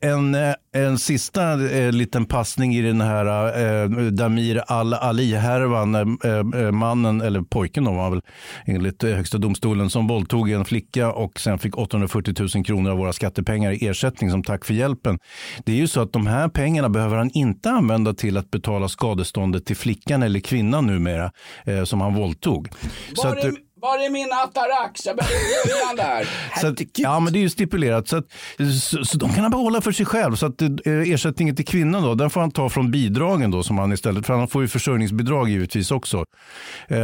En, eh, en sista eh, liten passning i den här eh, Damir Al-Ali-härvan. Eh, mannen, eller pojken då var väl enligt högsta domstolen, som våldtog en flicka och sen fick 840 000 kronor av våra skattepengar i ersättning som tack för hjälpen. Det är ju så att de här pengarna behöver han inte använda till att betala skadeståndet till flickan eller kvinnan numera eh, som han våldtog. Så Var att, är, var är min Atarax? Jag behöver början där. så att, ja, men det är ju stipulerat. Så, att, så, så de kan han behålla för sig själv. Så att eh, ersättningen till kvinnan då, den får han ta från bidragen då som han istället, för han får ju försörjningsbidrag givetvis också. Eh,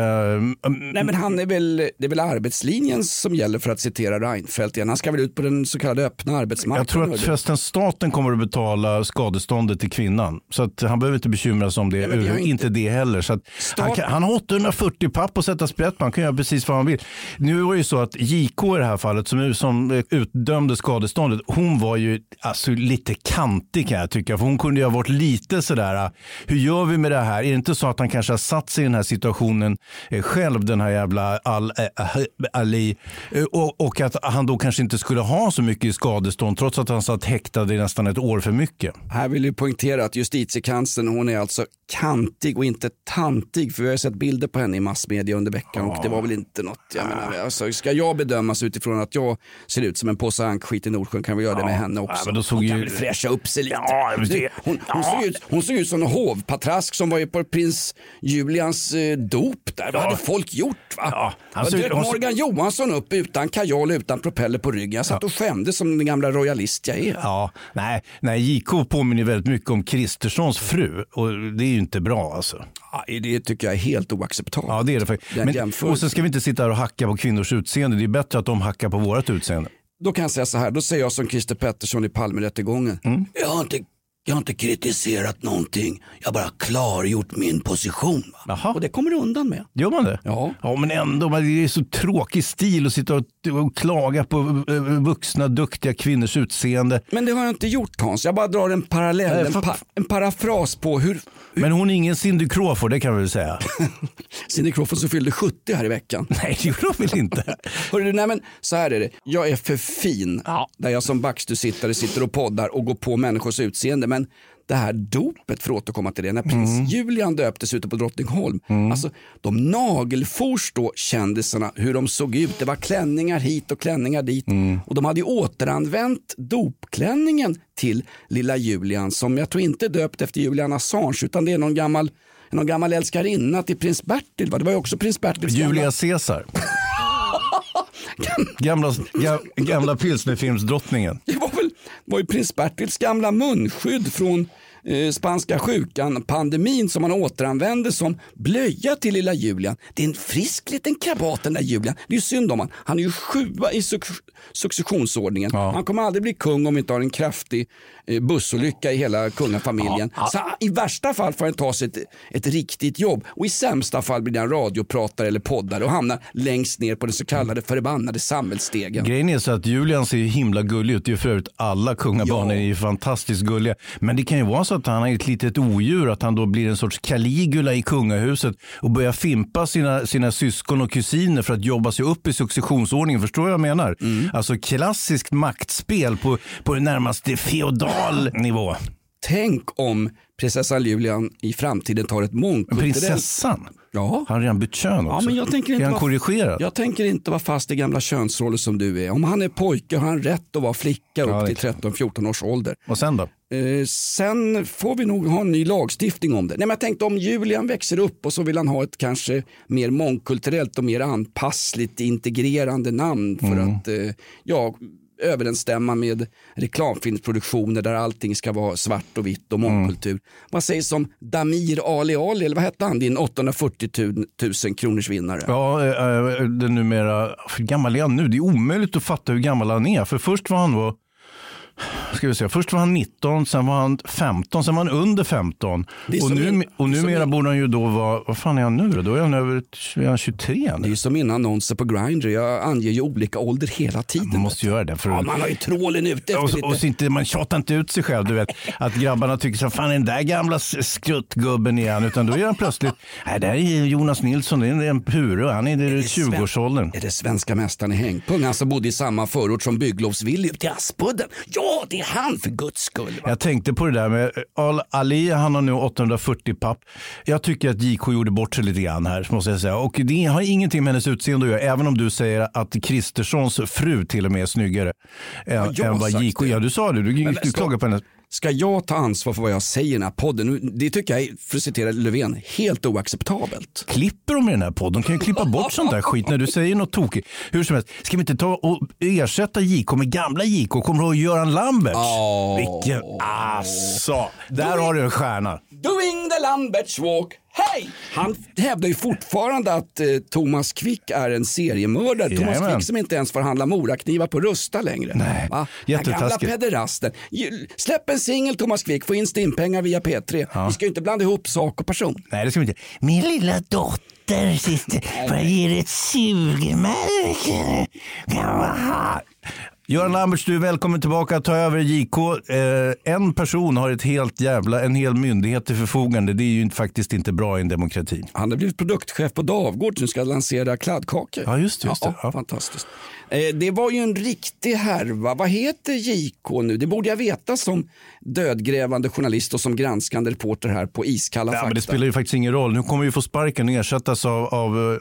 Nej men han är väl, det är väl arbetslinjen som gäller för att citera Reinfeldt igen. Han ska väl ut på den så kallade öppna arbetsmarknaden. jag tror att förresten staten kommer att betala skadeståndet till kvinnan. Så att han behöver inte bekymra sig om det. har inte... inte- det heller. Så att han, kan, han har 840 papp att sätta sprätt på. Han kan göra precis vad han vill. Nu var det ju så att JK i det här fallet som, som utdömde skadeståndet. Hon var ju alltså, lite kantig kan jag tycka. För hon kunde ju ha varit lite sådär. Hur gör vi med det här? Är det inte så att han kanske har satt sig i den här situationen eh, själv den här jävla Al, eh, eh Ali. Eh, och, och att han då kanske inte skulle ha så mycket i skadestånd trots att han satt häktad i nästan ett år för mycket. Här vill jag poängtera att justitiekanslern hon är alltså kantig och inte tantig. För vi har sett bilder på henne i massmedia under veckan och det var väl inte något. Jag menar, alltså, ska jag bedömas utifrån att jag ser ut som en påse ankskit i Nordsjön kan vi göra det med henne också. Ja, hon kan ju- väl fräscha upp sig lite. Ja, det- hon, hon, såg ut, hon såg ut som en hovpatrask som var på prins Julians eh, dop där. Vad hade folk gjort? Va? Ja, ut- dök hon Morgan Johansson upp utan kajal utan propeller på ryggen. Jag satt och skämdes som den gamla royalist jag är. Ja, nej, nej, JK påminner väldigt mycket om Kristerssons fru och det är ju inte bra alltså. Ja, det tycker jag är helt oacceptabelt. Ja, det är det faktiskt. Den Men, jämförelsen. och sen ska vi inte sitta här och hacka på kvinnors utseende. Det är bättre att de hackar på vårt utseende. Då kan jag säga så här, då säger jag som Christer Pettersson i Palmerättegången. Mm. Jag, har inte, jag har inte kritiserat någonting, jag har bara klargjort min position. Va? Jaha. Och det kommer du undan med. Gör man det? Ja. Ja, men ändå. Det är så tråkig stil att sitta och, och klaga på eh, vuxna, duktiga kvinnors utseende. Men det har jag inte gjort Hans, jag bara drar en parallell, en, pa, en parafras på hur Men hon är ingen Cindy Crawford, det kan vi väl säga. Cindy Crawford som fyllde 70 här i veckan. Nej, det gjorde hon väl inte? Hörru, nej men så här är det, jag är för fin där jag som backstusittare sitter och poddar och går på människors utseende. Men det här dopet, för att återkomma till det, när prins Mm. Julian döptes ute på Drottningholm. Alltså, de nagelfors då kändisarna hur de såg ut. Det var klänningar hit och klänningar dit. Mm. Och de hade ju återanvänt dopklänningen till lilla Julian som jag tror inte är döpt efter Julian Assange utan det är någon gammal någon gammal älskarinna till prins Bertil. Va? Det var ju också prins Bertils Julia Caesar. Gamla, ga, gamla pilsnerfilmsdrottningen var, ju prins Bertils gamla munskydd från eh, spanska sjukan, pandemin som han återanvände som blöja till lilla Julian. Det är en frisk liten krabat den där Julian. Det är ju synd om han. Han är ju sjua i suc- successionsordningen. Han kommer aldrig bli kung om vi inte har en kraftig eh, bussolycka i hela kungafamiljen. Så I värsta fall får han ta sig ett, ett riktigt jobb och i sämsta fall blir han radiopratare eller poddare och hamnar längst ner på den så kallade förbannade samhällsstegen. Grejen är så att Julian ser himla gullig ut. Det är för övrigt alla kungabarn är ju fantastiskt gulliga. Men det kan ju vara så att han är ett litet odjur, att han då blir en sorts Caligula i kungahuset och börjar fimpa sina, sina syskon och kusiner för att jobba sig upp i successionsordningen. Förstår du vad jag menar? Alltså klassiskt maktspel på, på närmast feodal nivå. Tänk om prinsessan Julian i framtiden tar ett mångkulturellt... Prinsessan? Ja. Har han redan bytt kön Ja, också? men jag tänker inte är han korrigerad? Jag tänker inte vara fast i gamla könsroller som du är. Om han är pojke har han rätt att vara flicka Ja, upp till 13-14 års ålder. Och sen då? Eh, sen får vi nog ha en ny lagstiftning om det. Nej, men jag tänkte om Julian växer upp och så vill han ha ett kanske mer mångkulturellt och mer anpassligt integrerande namn för Mm. att eh, ja, överensstämma med reklamfilmsproduktioner där allting ska vara svart och vitt och Mm. mångkultur. Vad sägs om Damir Ali Ali, eller vad hette han, din 840 000 kronors vinnare? Ja, äh, den numera, hur gammal är han nu? Det är omöjligt att fatta hur gammal han är. För först var han då, ska vi säga, först var han 19, sen var han 15, sen var han under 15. Det är Och, nu, in- och numera in- borde han ju då vara, vad fan är han nu då? Då är han över är han 23 Det är nu. som mina annonser på Grindr. Jag anger ju olika ålder hela tiden. Man måste göra det. För Ja, man har ju trålen ute och, lite. och så inte, man tjatar inte ut sig själv. Du vet, att grabbarna tycker så fan den där gamla skruttgubben igen. Utan då är han plötsligt, nej det här är Jonas Nilsson, det är en puro, han är i 20-årsåldern. Är det svenska mästaren i hängpung? Han som bodde i samma förort som bygglovsvillig ute i Aspudden. Ja, det är han för guds skull. va? Jag tänkte på det där med Al Ali, han har nu 840 papp. Jag tycker att JK gjorde bort sig lite grann här, måste jag säga. Och det har ingenting med hennes utseende att göra, även om du säger att Kristerssons fru till och med är snyggare än, än vad JK? Ja, du sa det. Du, Men du klagar på henne. Ska jag ta ansvar för vad jag säger i den här podden? Det tycker jag är, för att citera Löfven, helt oacceptabelt. Klipper de i den här podden? De kan ju klippa bort sånt där skit när du säger något tokigt. Hur som helst, ska vi inte ta och ersätta JK med gamla JK? Kommer du ihåg Göran Lambert? Vilken, alltså, där har du en stjärna. Doing the Lamberts walk. Hej! Han hävdar ju fortfarande att eh, Thomas Quick är en seriemördare. Thomas Jajamän. Quick som inte ens får handla moraknivar på Rusta längre. Nej, Va? Den gamla pederasten. Släpp en singel Thomas Quick, få in stimpengar via P3. Vi ska ju inte blanda ihop sak och person. Nej, det ska vi inte. Min lilla dotter sitter bara ger ett sugmärke. Göran Lamberts, du är välkommen tillbaka att ta över JK. Eh, en person har ett helt jävla, en hel myndighet till förfogande. Det är ju faktiskt inte bra i en demokrati. Han har blivit produktchef på Davgård som ska lansera kladdkakor. Ja, just det, just det. Ja, Fantastiskt. Eh, det var ju en riktig härva. Vad heter JK nu? Det borde jag veta som dödgrävande journalist och som granskande reporter här på Iskalla Ja, fakta. men det spelar ju faktiskt ingen roll. Nu kommer vi få sparken och ersättas av, av eh,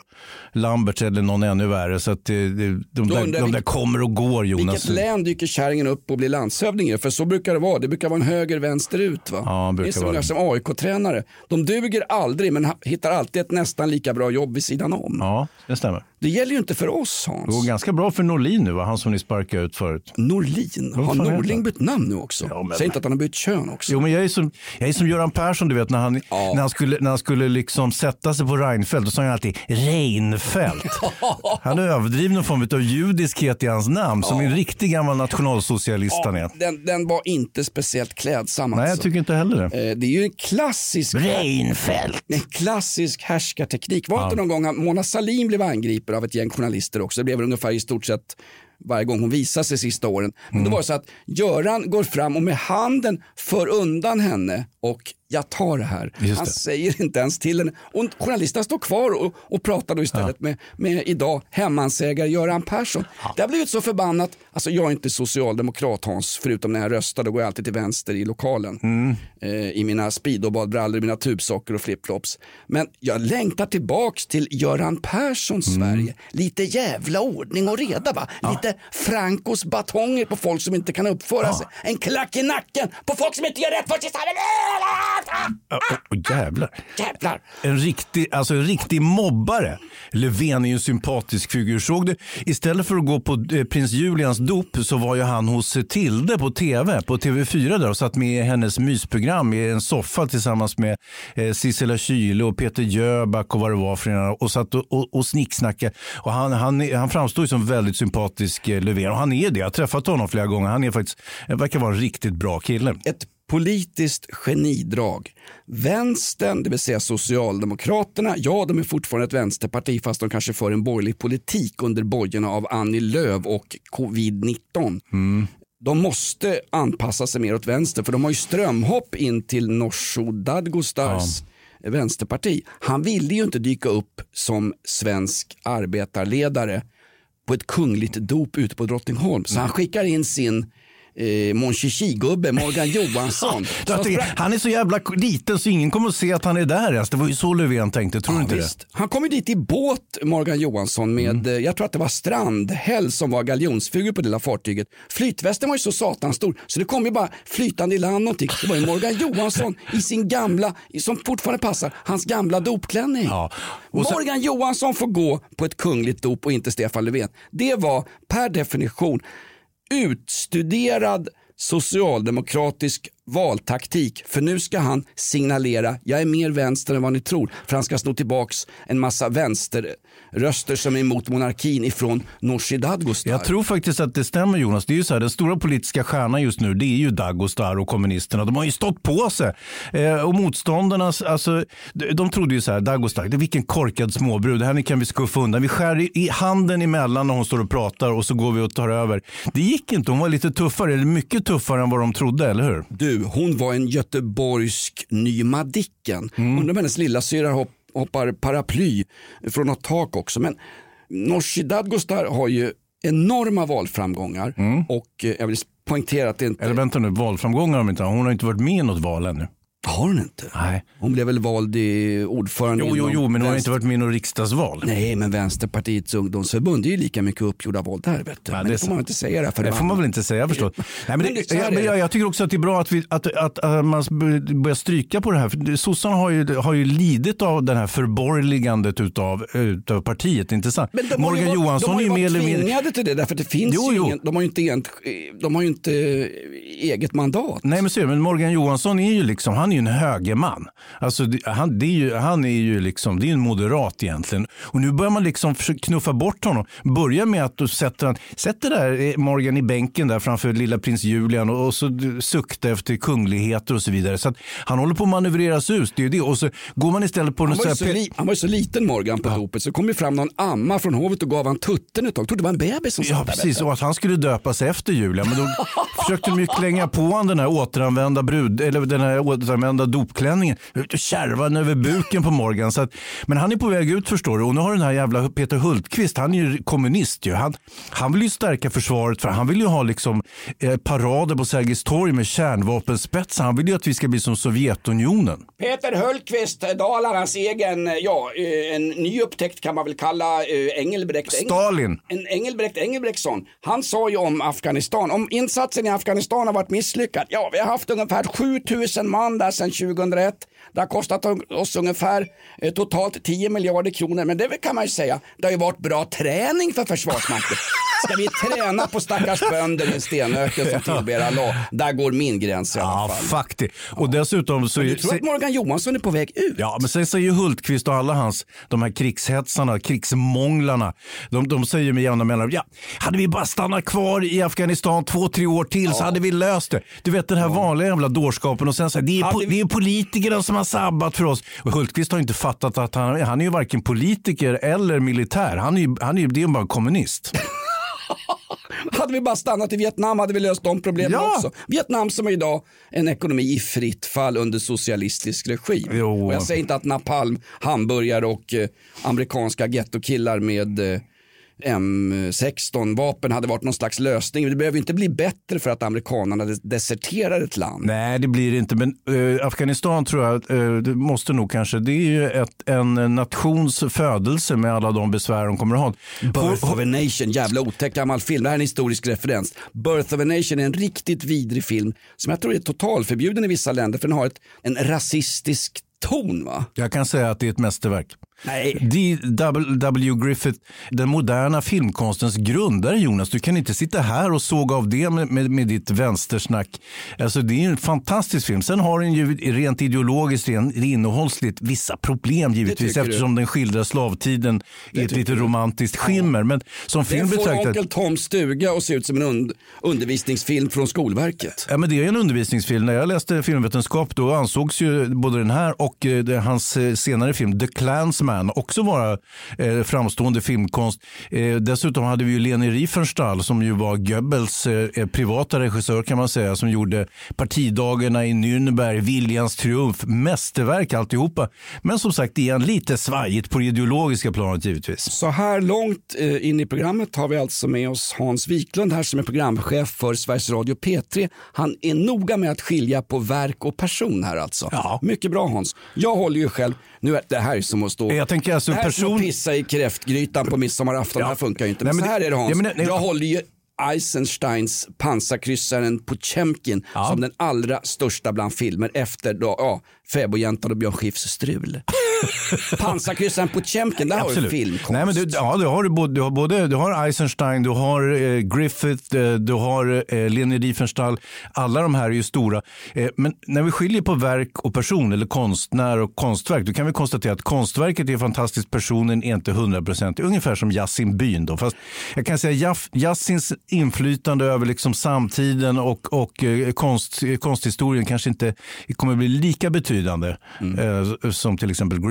Lamberts eller någon ännu värre. Så att det, det, de, där, de där kommer och går Jonas. Vilket län dyker kärringen upp och blir landshövding? För så brukar det vara. Det brukar vara en höger, vänster, ut. Va? Ja, det brukar är som, ungefär som AIK-tränare. De duger aldrig men hittar alltid ett nästan lika bra jobb vid sidan om. Ja, det stämmer. Det gäller ju inte för oss Hans. Det går ganska bra för Norlin nu, va? han som ni sparkade ut förut. Norlin? Har Norling bytt namn nu också? Ja, men- Säg inte att han har bytt kön också. Jo, men jag är som, jag är som Göran Persson, du vet, när han, när han skulle, när han skulle liksom sätta sig på Reinfeldt, då sa han alltid Reinfeldt. Han överdriver någon form av judiskhet i hans namn, som en riktig gammal nationalsocialist han är. Den, den var inte speciellt klädsam Nej, jag alltså. tycker inte heller det. Eh, Det är ju en klassisk, Reinfeldt. en klassisk härskarteknik. Var det inte någon gång Mona Sahlin blev angripen av ett gäng journalister också? Det blev ungefär i stort sett varje gång hon visade sig sista åren. Men Mm. då var det så att Göran går fram och med handen för undan henne och jag tar det här. Just Han det. säger inte ens till henne. Och journalisterna står kvar och, och pratar då istället med, med idag hemmansägare Göran Persson. Det har blivit så förbannat. Alltså jag är inte socialdemokrat Hans, förutom när jag röstar. Då går jag alltid till vänster i lokalen. Mm. Eh, I mina speedobadbrallor, mina tubsockor och flipflops. Men jag längtar tillbaks till Göran Perssons Mm. Sverige. Lite jävla ordning och reda va? Lite Francos batonger på folk som inte kan uppföra sig. En klack i nacken på folk som inte gör rätt för sig i samhället. Åh, åh, jävlar. Jävlar. En riktig, alltså en riktig mobbare. Löfven är ju en sympatisk figur. Såg du, istället för att gå på eh, prins Julians dop så var ju han hos eh, Tilde på tv, på TV4 där och satt med i hennes mysprogram i en soffa tillsammans med eh, Sissela Kyle och Peter Jöback och vad det var för ena och satt och, och, och snicksnackade. Och han, han, han framstår ju som väldigt sympatisk eh, Löfven och han är det. Jag har träffat honom flera gånger. Han är faktiskt, eh, verkar vara en riktigt bra kille. ett politiskt genidrag. Vänstern, det vill säga Socialdemokraterna, ja de är fortfarande ett vänsterparti fast de kanske för en borgerlig politik under bojorna av Annie Lööf och covid-19. De måste anpassa sig mer åt vänster för de har ju strömhopp in till Nooshi Dadgostars vänsterparti. Han ville ju inte dyka upp som svensk arbetarledare på ett kungligt dop ute på Drottningholm. Så han skickar in sin eh, Mon Chichi-gubbe Morgan Johansson. Han är så jävla liten så ingen kommer att se att han är där ens. Det var ju så Löfven tänkte, tror Ja, inte visst. Han kom ju dit i båt, Morgan Johansson, med, Mm. eh, jag tror att det var Strandhäll som var galjonsfigur på det lilla fartyget. Flytvästen var ju så satans stor så det kom ju bara flytande i land någonting. Det var ju Morgan Johansson i sin gamla, som fortfarande passar, hans gamla dopklänning. Ja. Sen- Morgan Johansson får gå på ett kungligt dop och inte Stefan Löfven. Det var per definition utstuderad socialdemokratisk valtaktik. För nu ska han signalera jag är mer vänster än vad ni tror. För han ska sno tillbaks en massa vänster vänsterröster som är emot monarkin ifrån Nooshi Dadgostar. Jag tror faktiskt att det stämmer Jonas. Det är ju så här, den stora politiska stjärnan just nu det är ju Dagostar och kommunisterna. De har ju stått på sig. Eh, och motståndarna, alltså, de, de trodde ju så här, Dagostar, det vilken korkad småbrud. Här kan vi skuffa undan. Vi skär i, handen emellan när hon står och pratar och så går vi och tar över. Det gick inte. Hon var lite tuffare, eller mycket tuffare än vad de trodde, eller hur? Du, hon var en göteborgsk ny Madicken. Mm. Undrar om hennes lillasyra hopp, hoppar paraply från något tak också. Men Nooshi Dadgostar har ju enorma valframgångar och eh, jag vill poängtera att det inte... Mm. Eller vänta nu, valframgångar de inte. Hon har inte varit med i något val ännu. Har hon inte? Nej. Hon blev väl vald i ordförande Jo, jo, jo, men hon har inte varit med i något riksdagsval. Nej, men Vänsterpartiets ungdomsförbund det är ju lika mycket uppgjorda val där. Vet du. Ja, men det det är får man inte säga. Det, för Det får man väl inte säga förstås. Nej, men Men det, så här ja, är men det. jag, jag tycker också att det är bra att, vi, att, att, att man börjar stryka på det här. För det- sossarna har ju, har ju lidit av det här förborgerligandet utav, utav partiet, inte sant? Men de Morgan ju varit, Johansson de är ju mer eller mindre... tvingade till det därför att det finns Jo, ju jo. ingen, de har ju inte, de har inte eget mandat. Nej men, det, men Morgan Johansson är ju liksom, han är ju en högerman. Alltså, han, det är ju, han är ju liksom, det är en moderat egentligen. Och nu börjar man liksom knuffa bort honom. Börja med att du sätter, han, sätter där eh, Morgan i bänken där framför lilla prins Julian och, och så sukta efter kungligheter och så vidare. Så att han håller på att manövreras ut. Det är ju det. Och så går man istället på Han var, ju så li, han var ju så liten Morgan på dopet så kom ju fram någon amma från hovet och gav han tutten ett tag. Trodde det var en bebis som satt Ja, där. vet precis. du. Och att han skulle döpas efter Julia. Men då försökte de ju klänga på honom den här återanvända, brud, eller den här återanvända dopklänningen. Kärva den över buken på Morgan. Så att, men han är på väg ut förstår du. Och nu har den här jävla Peter Hultqvist, han är ju kommunist ju. Han, han vill ju stärka försvaret för han vill ju ha liksom eh, parader på Sergels torg med kärnvapenspetsar. Han vill ju att vi ska bli som Sovjetunionen. Peter Hultqvist, Dalarnas egen, ja, eh, en ny upptäckt kan man väl kalla eh, Engelbrekt. Eng- Stalin. En Engelbrekt Engelbrektsson. Han sa ju om Afghanistan, om insatsen i Afghanistan har varit misslyckad. Ja, vi har haft ungefär 7000 man där sedan 2001. Det har kostat oss ungefär eh, totalt 10 miljarder kronor. Men det kan man ju säga, det har ju varit bra träning för Försvarsmakten. Ska vi träna på stackars bönder i en stenöken som tillber Allah? Där går min gräns i alla Ja, fall. faktiskt. Och dessutom så... Du tror att Morgan Johansson är på väg ut? Ja, men sen säger Hultqvist och alla hans, de här krigshetsarna, krigsmånglarna, de, de säger med jämna mellanrum, ja, hade vi bara stannat kvar i Afghanistan två, tre år till så hade vi löst det. Du vet den här vanliga jävla dårskapen och sen säger det, är po- vi- det är politikerna som har sabbat för oss. Och Hultqvist har inte fattat att han, han är ju varken politiker eller militär. Han är ju, han är ju, det är bara kommunist. Hade vi bara stannat i Vietnam hade vi löst de problemen Ja. också. Vietnam som är idag en ekonomi i fritt fall under socialistisk regim. Jo. Och jag säger inte att napalm, hamburgare och eh, amerikanska gettokillar med eh, M16-vapen hade varit någon slags lösning. Det behöver inte bli bättre för att amerikanerna des- deserterar ett land. Nej, det blir det inte. Men eh, Afghanistan tror jag, eh, det måste nog kanske, det är ju ett, en nations födelse med alla de besvär de kommer att ha. Birth of a Nation, jävla otäck gammal film. Det här är en historisk referens. Birth of a Nation är en riktigt vidrig film som jag tror är totalförbjuden i vissa länder för den har ett, en rasistisk ton. va? Jag kan säga att det är ett mästerverk. Nej. D. W. Griffith, den moderna filmkonstens grundare Jonas. Du kan inte sitta här och såga av det med, med, med ditt vänstersnack. Alltså, det är en fantastisk film. Sen har den ju rent ideologiskt, rent innehållsligt vissa problem givetvis tycker du? eftersom den skildrar slavtiden i ett lite romantiskt skimmer. Men som film Den får betraktat Onkel Toms stuga och se ut som en und undervisningsfilm från Skolverket. Ja, men det är en undervisningsfilm. När jag läste filmvetenskap då ansågs ju både den här och eh, hans eh, senare film The Clansman också vara eh, framstående filmkonst. Eh, dessutom hade vi ju Leni Riefenstahl som ju var Goebbels eh, privata regissör kan man säga som gjorde partidagarna i Nürnberg, Viljans triumf, mästerverk alltihopa. Men som sagt, det är en lite svajigt på det ideologiska planet givetvis. Så här långt eh, in i programmet har vi alltså med oss Hans Wiklund här som är programchef för Sveriges Radio P3. Han är noga med att skilja på verk och person här alltså. Ja. Mycket bra Hans. Jag håller ju själv, nu är det här är som att stå, Jag tänker alltså det här är som person- att pissa i kräftgrytan på midsommarafton. Det här funkar ju inte. Men, Nej, men så här det- är det Hans. Ja, men nej, jag håller ju Eisensteins pansarkryssaren Potemkin som den allra största bland filmer efter då, ja, Fäbodjäntan och Björn Skifs strul. Pansarkryssaren Potemkin, där har du Absolut. filmkonst. Nej, men du, ja, du, har, både- du har både du har Eisenstein, du har eh, Griffith, eh, du har eh, Leni Riefenstahl. Alla de här är ju stora. Eh, men när vi skiljer på verk och person, eller konstnär och konstverk, då kan vi konstatera att konstverket är fantastiskt, personen är inte hundraprocentig. Ungefär som Yasin Byn. Då. Fast jag kan säga Jaff- Yassins inflytande över liksom samtiden och, och eh, konst, konsthistorien kanske inte kommer bli lika betydande eh, som till exempel Griffith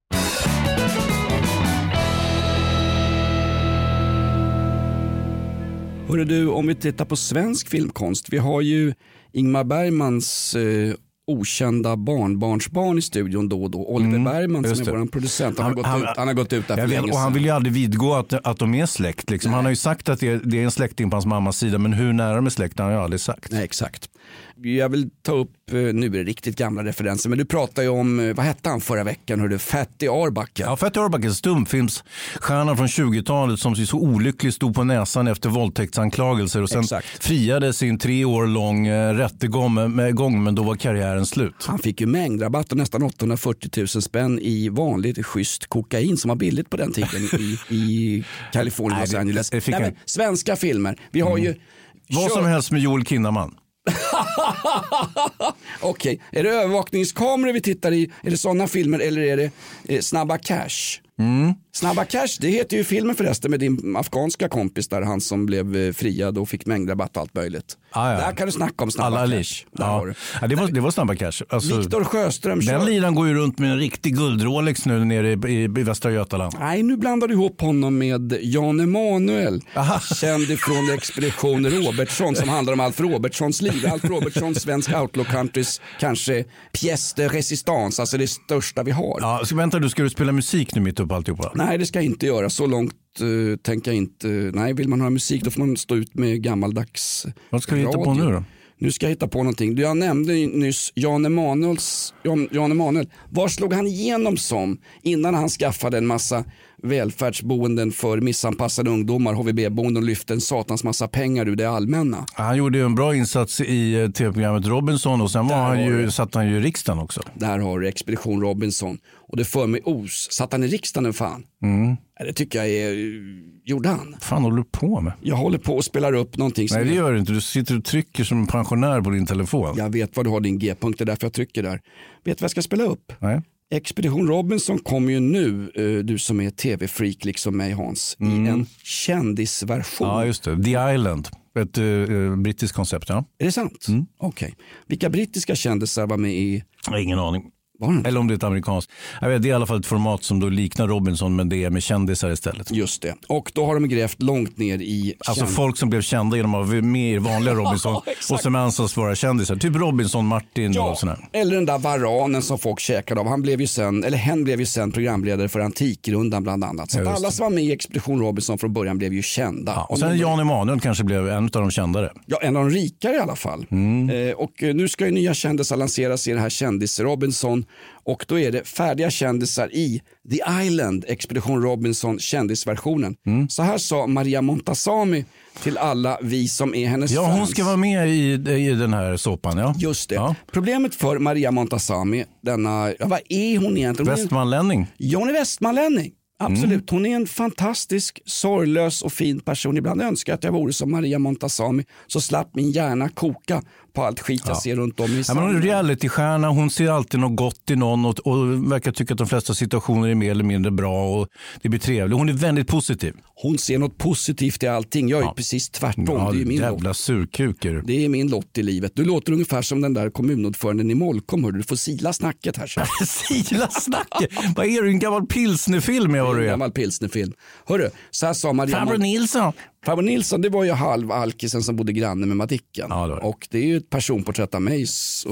Hörru du, om vi tittar på svensk filmkonst. Vi har ju Ingmar Bergmans eh, okända barnbarnsbarn i studion då och då. Oliver Bergman som är vår producent. Han, har gått ut, han har gått ut där för vet, och han vill ju aldrig vidgå att, att de är släkt. Liksom. Han har ju sagt att det är, det är en släkting på hans mammas sida, men hur nära de är släkt har han ju aldrig sagt. Nej, exakt. Jag vill ta upp, eh, nu är det riktigt gamla referenser, men du pratade ju om, eh, vad hette han förra veckan, hörde Fatty Arbuckle. Ja, Fatty Arbuckle, stumfilmsstjärnan från 20-talet som så olyckligt stod på näsan efter våldtäktsanklagelser och sen Exakt. friades i en tre år lång eh, rättegång, med, med, gång, men då var karriären slut. Han fick ju mängdrabatt och nästan 840 000 spänn i vanligt schysst kokain som var billigt på den tiden i, i Kalifornien, Nej, Los Angeles. det Nej, men, svenska filmer, vi har ju Vad som helst med Joel Kinnaman. Okej, är det övervakningskameror vi tittar i? Är det sådana filmer eller är det eh, Snabba Cash? Mm. Snabba Cash, det heter ju filmen förresten med din afghanska kompis där, han som blev eh, friad och fick mängdrabatt och allt möjligt. Ah, ja. Där kan du snacka om Snabba Alla Cash. Ja. Ja, det, var, det var snabba cash. Alltså, Viktor Sjöström kör. den liran går ju runt med en riktig guldrolex nu nere i, i, i Västra Götaland. Nej, nu blandar du ihop honom med Jan Emanuel, känd ifrån Expedition Robertsson som handlar om Alf Robertsons liv. Alf Robertson, svensk outlaw countrys kanske pièce de résistance, alltså det största vi har. Ja, så vänta, du ska du spela musik nu mitt upp alltihopa? Nej, det ska jag inte göra. Så långt uh, tänker jag inte. Nej, vill man höra musik då får man stå ut med gammaldags Vad ska du hitta på nu då? Nu ska jag hitta på någonting. Jag nämnde nyss Jan Emanuels, Jan, Jan Emanuel. Var slog han igenom som innan han skaffade en massa välfärdsboenden för missanpassade ungdomar, HVB-boenden och lyfte en satans massa pengar ur det allmänna? Han gjorde ju en bra insats i eh, tv-programmet Robinson och sen var Där han ju, satt han ju i riksdagen också. Där har du Expedition Robinson. Och det för mig os. Satt han i riksdagen fan? Mm. Det tycker jag är, gjorde han. fan håller du på med? Jag håller på och spelar upp någonting Nej det gör du inte. Du sitter och trycker som en pensionär på din telefon. Jag vet vad du har din G-punkt, det är därför jag trycker där. Vet du vad jag ska spela upp? Nej. Expedition Robinson kommer ju nu, eh, du som är tv-freak liksom mig Hans, i en kändisversion. Mm. Ja just det. The Island. Ett uh, brittiskt koncept. Ja. Är det sant? Mm. Okej. Vilka brittiska kändisar var med i? Jag har ingen aning. Var? Eller om det är ett amerikanskt. Jag vet, det är i alla fall ett format som då liknar Robinson men det är med kändisar istället. Just det. Och då har de grävt långt ner i Alltså känd- folk som blev kända genom att vara med i vanliga Robinson och som anses vara kändisar. Typ Robinson, Martin Ja, och sådär. eller den där varanen som folk käkade av. Han blev ju sen, eller hen blev ju sen programledare för Antikrundan bland annat. Så Ja, alla som var med i Expedition Robinson från början blev ju kända. Ja, och sen Jan Emanuel kanske blev en av de kändare. Ja, en av de rikare i alla fall. Mm. Eh, och eh, nu ska ju nya kändisar lanseras i det här kändis-Robinson. Och då är det färdiga kändisar i The Island, Expedition Robinson kändisversionen. Mm. Så här sa Maria Montazami till alla vi som är hennes Ja, fans. hon ska vara med i, i den här såpan. Ja. Just det. Ja. Problemet för Maria Montazami, denna, ja, vad är hon egentligen? Västmanlänning. Ja, hon är västmanlänning. Absolut, hon är en fantastisk, sorglös och fin person. Ibland önskar jag att jag vore som Maria Montazami så slapp min hjärna koka på allt skit jag ser runt om i Ja, men är realitystjärna, hon ser alltid något gott i någon och, och verkar tycka att de flesta situationer är mer eller mindre bra och det blir trevligt. Hon är väldigt positiv. Hon ser något positivt i allting. Jag är ju precis tvärtom. Ja, det är min lott. jävla surkuk är du. Det är min lott i livet. Du låter ungefär som den där kommunordföranden i Molkom. Du får sila snacket här. Sila snacket? Vad är du, en gammal pilsnerfilm? är vad du En är? gammal pilsnerfilm. Hörru, så här sa Maria Farbror Nilsson. Farbror Nilsson det var ju halv alkisen som bodde granne med Madicken. Ja, det. Och det är ju ett personporträtt av mig.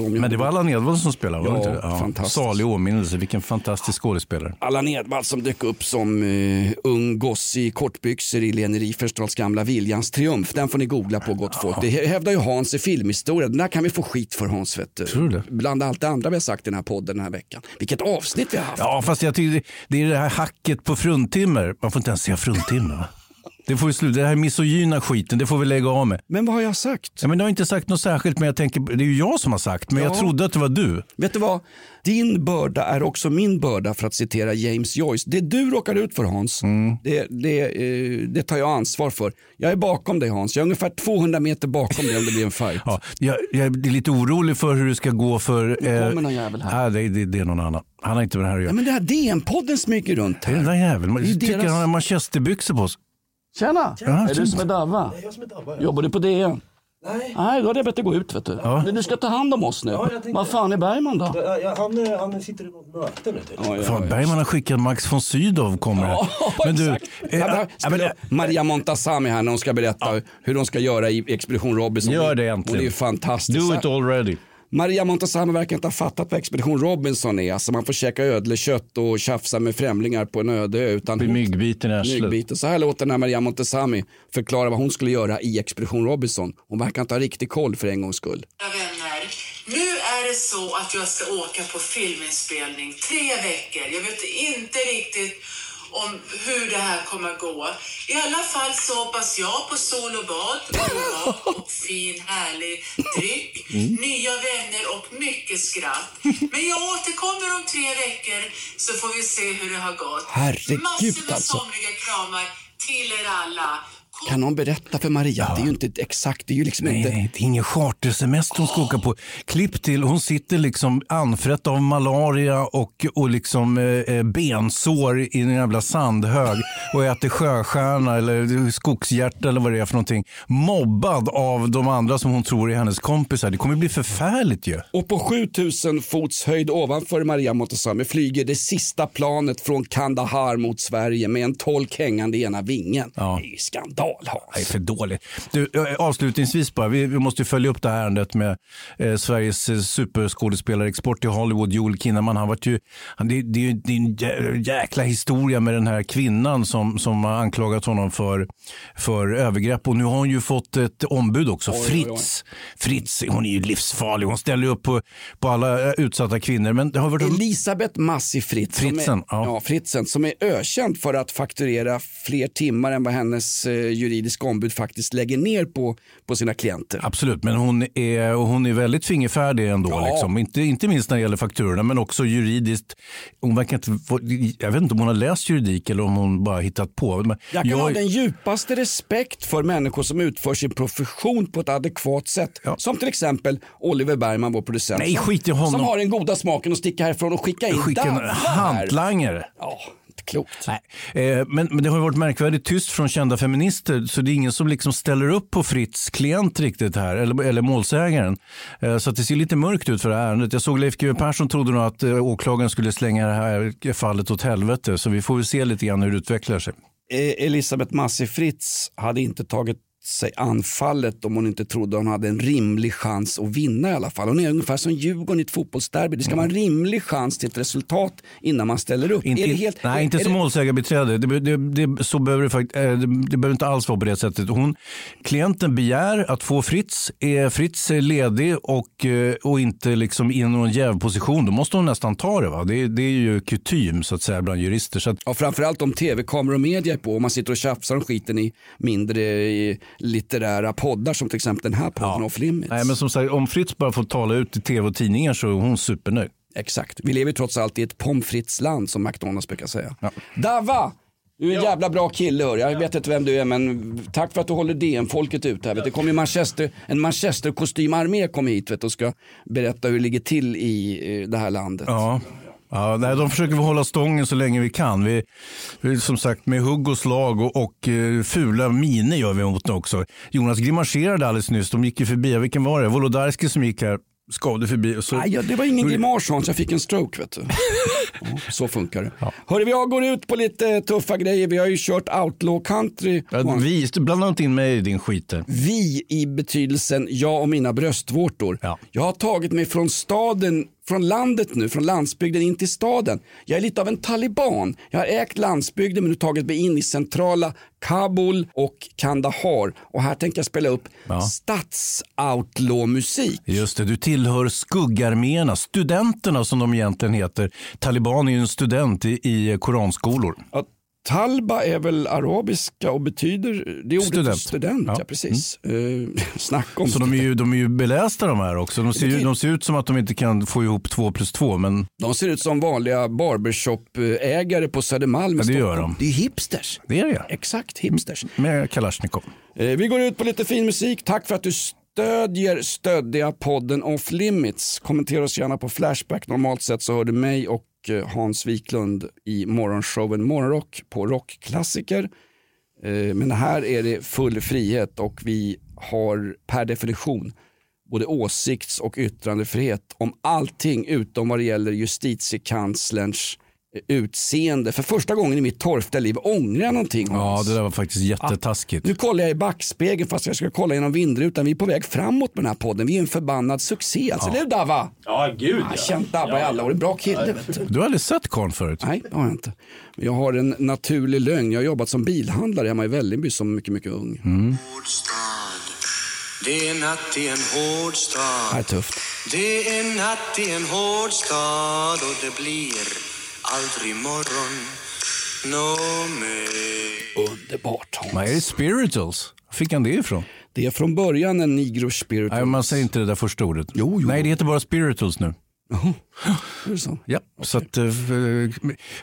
Men det var Allan Edwall som spelade, var det Ja, inte det? fantastiskt. Salig åminnelse, vilken fantastisk skådespelare. Allan Edwall som dök upp som uh, ung gosse i kortbyxor i Leni Riefenstahls gamla Viljans triumf. Den får ni googla på gott folk. Det hävdar ju Hans i filmhistoria. Den där kan vi få skit för Hans. Vet du. Tror du? Bland allt det andra vi har sagt i den här podden den här veckan. Vilket avsnitt vi har haft. Ja, fast jag tycker det är det här hacket på fruntimmer. Man får inte ens säga fruntimmer. Det får vi sluta. Det här misogyna skiten, det får vi lägga av med. Men vad har jag sagt? Ja, men du har inte sagt något särskilt, men jag tänker, det är ju jag som har sagt, men Ja. jag trodde att det var du. Vet du vad? Din börda är också min börda för att citera James Joyce. Det du råkar ut för Hans, Mm. det, det, eh, det tar jag ansvar för. Jag är bakom dig Hans. Jag är ungefär 200 meter bakom dig om det blir en fight. Ja, jag, jag är lite orolig för hur det ska gå för... Nu kommer någon jävel här. Nej, det, det, det är någon annan. Han har inte med det här att Ja, göra. men det här DN-podden smyger runt Det är den här. där jäveln. Ju Jag tycker deras- han har manchesterbyxor på sig. Tjena! Ja, är du som är Davva? Jag som är Dabba. Jobbar du på DN? Nej. Nej, då hade jag bett dig gå ut vet du. Ja. Men du ska ta hand om oss nu. Ja, Vad fan är Bergman då? Ja, ja, han, eh, han sitter i något möte nu. Typ. Ja, ja, Fan, ja. Bergman har skickat Max von Sydow kommer här. Men du, exakt. Ja, ja, spela men, Maria Montazami här när hon ska berätta hur de ska göra i Expedition Robinson. Gör det Och äntligen. det är fantastiskt. do it already. Maria Montazami verkar inte ha fattat vad Expedition Robinson är. Alltså man får käka ödlekött och tjafsa med främlingar på en öde ö. Utan Blir myggbiten arslet. Myggbiten. Så här låter den här Maria Montazami förklara vad hon skulle göra i Expedition Robinson. Hon verkar inte ha riktig koll för en gångs skull. Vänner, nu är det så att jag ska åka på filminspelning tre veckor. Jag vet inte riktigt om hur det här kommer gå. I alla fall så hoppas jag på sol och bad, och fin härlig dryck, nya vänner och mycket skratt. Men jag återkommer om tre veckor så får vi se hur det har gått. Herregud, Massor med alltså. somriga kramar till er alla. Kan någon berätta för Maria? Det är ju inte exakt, det är ju liksom Nej, inte... nej, det är ingen chartersemester hon ska åka på. Klipp till, hon sitter liksom anfrätt av malaria och, och liksom eh, eh, bensår i en jävla sandhög och äter sjöstjärna eller skogshjärta eller vad det är för någonting. Mobbad av de andra som hon tror är hennes kompisar. Det kommer bli förfärligt ju. Och på 7000 fots höjd ovanför Maria Montazami flyger det sista planet från Kandahar mot Sverige med en tolk hängande i ena vingen. Ja. Det är ju skandal Hans. Nej, för dåligt. Du, eh, avslutningsvis bara, vi, vi måste följa upp det här ärendet med eh, Sveriges eh, superskådespelare, export till Hollywood, Joel Kinnaman. Han varit ju, han, det, det, är ju- det är en jä- jäkla historia med den här kvinnan som, som har anklagat honom för, för övergrepp. Och nu har hon ju fått ett ombud också, oj, oj. Fritz. Fritz, hon är ju livsfarlig. Hon ställer upp på, på alla eh, utsatta kvinnor. Men det har varit... Elisabeth Massi Fritz, Fritzen, som är, ja. ja. Fritzen, som är ökänd för att fakturera fler timmar än vad hennes eh, juridiska ombud faktiskt lägger ner på, på sina klienter. Absolut, men hon är, hon är väldigt fingerfärdig ändå. Ja. Liksom. Inte, inte minst när det gäller fakturorna, men också juridiskt. Hon verkar inte, jag vet inte om hon har läst juridik eller om hon bara hittat på. Men Jag kan ha den djupaste respekt för människor som utför sin profession på ett adekvat sätt. Ja. Som till exempel Oliver Bergman, vår producent. Nej, skit i honom. Som har den goda smaken att sticka härifrån och skicka in skicka en hantlangare. Ja, klokt. Nej. Eh, men, men det har ju varit märkvärdigt tyst från kända feminister så det är ingen som liksom ställer upp på Fritz klient riktigt här, eller, eller målsägaren. Eh, så att det ser lite mörkt ut för det här ärendet. Jag såg Leif GW Persson trodde nog att eh, åklagaren skulle slänga det här fallet åt helvete så vi får väl se lite grann hur det utvecklar sig. Eh, Elisabeth Massi Fritz hade inte tagit sig anfallet om hon inte trodde hon hade en rimlig chans att vinna i alla fall. Hon är ungefär som Djurgården i ett fotbollsderby. Det ska vara en rimlig chans till ett resultat innan man ställer upp. Inte, helt, nej, är, inte är som målsägarbiträde. Det, det, det, så behöver det, fakt- eh, det, det behöver inte alls vara på det sättet. Hon, klienten begär att få Fritz. Är Fritz ledig och, eh, och inte liksom i någon jävposition, då måste hon nästan ta det. Va? Det, det är ju kutym så att säga bland jurister. Så att, Ja, framförallt om tv-kameror och media är på och man sitter och tjafsar om skiten i mindre i litterära poddar som till exempel den här podden Off Limits. nej, men som sagt, om Fritz bara får tala ut i tv och tidningar så är hon supernöjd. Exakt. Vi lever trots allt i ett pommes frites land som McDonalds brukar säga. Dava! Du är en jävla bra kille hör. Jag vet inte vem du är men tack för att du håller DN-folket ute här. Vet. Det kommer ju Manchester, en Manchester-kostymarmé kom hit vet, och ska berätta hur det ligger till i det här landet. Ja. Ja, nej, de försöker vi hålla stången så länge vi kan. Vi, vi som sagt med hugg och slag och, och eh, fula miner gör vi mot det också. Jonas grimaserade alldeles nyss. De gick ju förbi, vilken var det? Wolodarski som gick här skavde förbi. Och så... Nej, ja, det var ingen grimas Hans, jag fick en stroke vet du. Ja, så funkar det. Ja. Hörru, vi går ut på lite tuffa grejer. Vi har ju kört outlaw country. Ja, vi, blanda inte in mig i din skit. Vi i betydelsen jag och mina bröstvårtor. Ja. Jag har tagit mig från staden från landet nu, från landsbygden in till staden. Jag är lite av en taliban. Jag har ägt landsbygden men nu tagit mig in i centrala Kabul och Kandahar. Och här tänker jag spela upp ja. statsoutlaw-musik. Just det, du tillhör skuggarméerna, studenterna som de egentligen heter. Taliban är ju en student i, i koranskolor. Ja, Talba är väl arabiska och betyder, det är ordet student, student ja. ja precis. Mm. Uh, snacka om Så de är, ju, de är ju belästa de här också. De ser, ju, de ser ut som att de inte kan få ihop två plus två. Men... De ser ut som vanliga barbershop-ägare på Södermalm ja, det gör de. Det är hipsters. Det är det. Exakt, hipsters. Med Kalashnikov. Uh, vi går ut på lite fin musik. Tack för att du stödjer stöddiga podden Off Limits. Kommentera oss gärna på Flashback. Normalt sett så hör du mig och och eh, Hans Wiklund i morgonshowen Morgonrock på Rockklassiker. Eh, men här är det full frihet och vi har per definition både åsikts och yttrandefrihet om allting utom vad det gäller justitiekanslerns utseende. För första gången i mitt torftiga liv ångrar jag någonting. Ja, det där var faktiskt jättetaskigt. Ah, nu kollar jag i backspegeln fast jag ska kolla genom vindrutan. Vi är på väg framåt med den här podden. Vi är en förbannad succé. Alltså, ja. eller hur Dava? Ja, gud ja. Jag har känt Dabba ja. i alla år. En bra kille. Ja. Du. du har aldrig sett karln förut? Nej, det har jag inte. Jag har en naturlig lögn. Jag har jobbat som bilhandlare hemma i Vällingby som mycket, mycket ung. Mm. Det är natt i en hård stad. Det är tufft. Det är natt i en hård stad och det blir aldrig morgon nå mer Underbart. Men är det spirituals? Fick han det ifrån? Det är från början en negro spirituals. Nej, man säger inte det där första ordet. Jo, jo. Nej, det heter bara spirituals nu. Jaha, är det så? Ja, okay. så att, eh,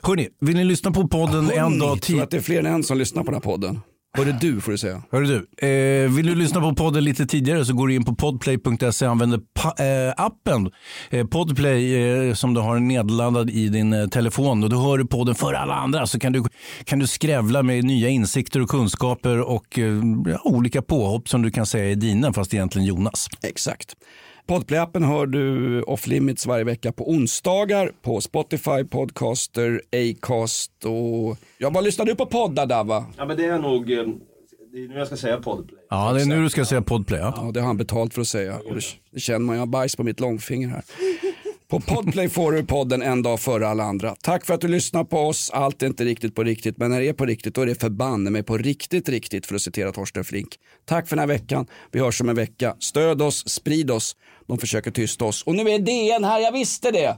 hörni, vill ni lyssna på podden hörni, en dag till? Jag tror att det är fler än en som lyssnar på den här podden. Hörru du får du säga. Hörru du, eh, vill du lyssna på podden lite tidigare så går du in på podplay.se och använder eh, appen eh, Podplay eh, som du har nedladdad i din eh, telefon. Och då hör du podden för alla andra så kan du, kan du skrävla med nya insikter och kunskaper och eh, olika påhopp som du kan säga är dina fast egentligen Jonas. Exakt. Podplay-appen hör du Off Limits varje vecka på onsdagar på Spotify, Podcaster, Acast och... Ja, vad lyssnar du på poddar Dava? Ja, men det är nog... Eh, det är nu jag ska säga Podplay. Ja, det är nu du ska säga Podplay. Ja, ja det har han betalt för att säga. Det, det känner man, jag har bajs på mitt långfinger här. På Podplay får du podden en dag före alla andra. Tack för att du lyssnar på oss. Allt är inte riktigt på riktigt, men när det är på riktigt då är det förbanne mig på riktigt riktigt för att citera Torsten Flink. Tack för den här veckan. Vi hörs om en vecka. Stöd oss, sprid oss. De försöker tysta oss. Och nu är DN här, jag visste det!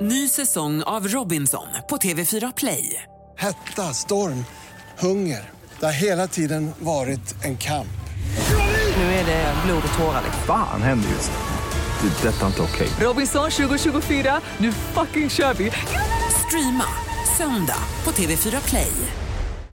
Ny säsong av Robinson på TV4 Play. Hetta, storm, hunger. Det har hela tiden varit en kamp. Nu är det blod och tårar. Fan händer just det. det detta är inte okej. Okay. Robinson 2024, nu fucking kör vi! Streama söndag på TV4 Play.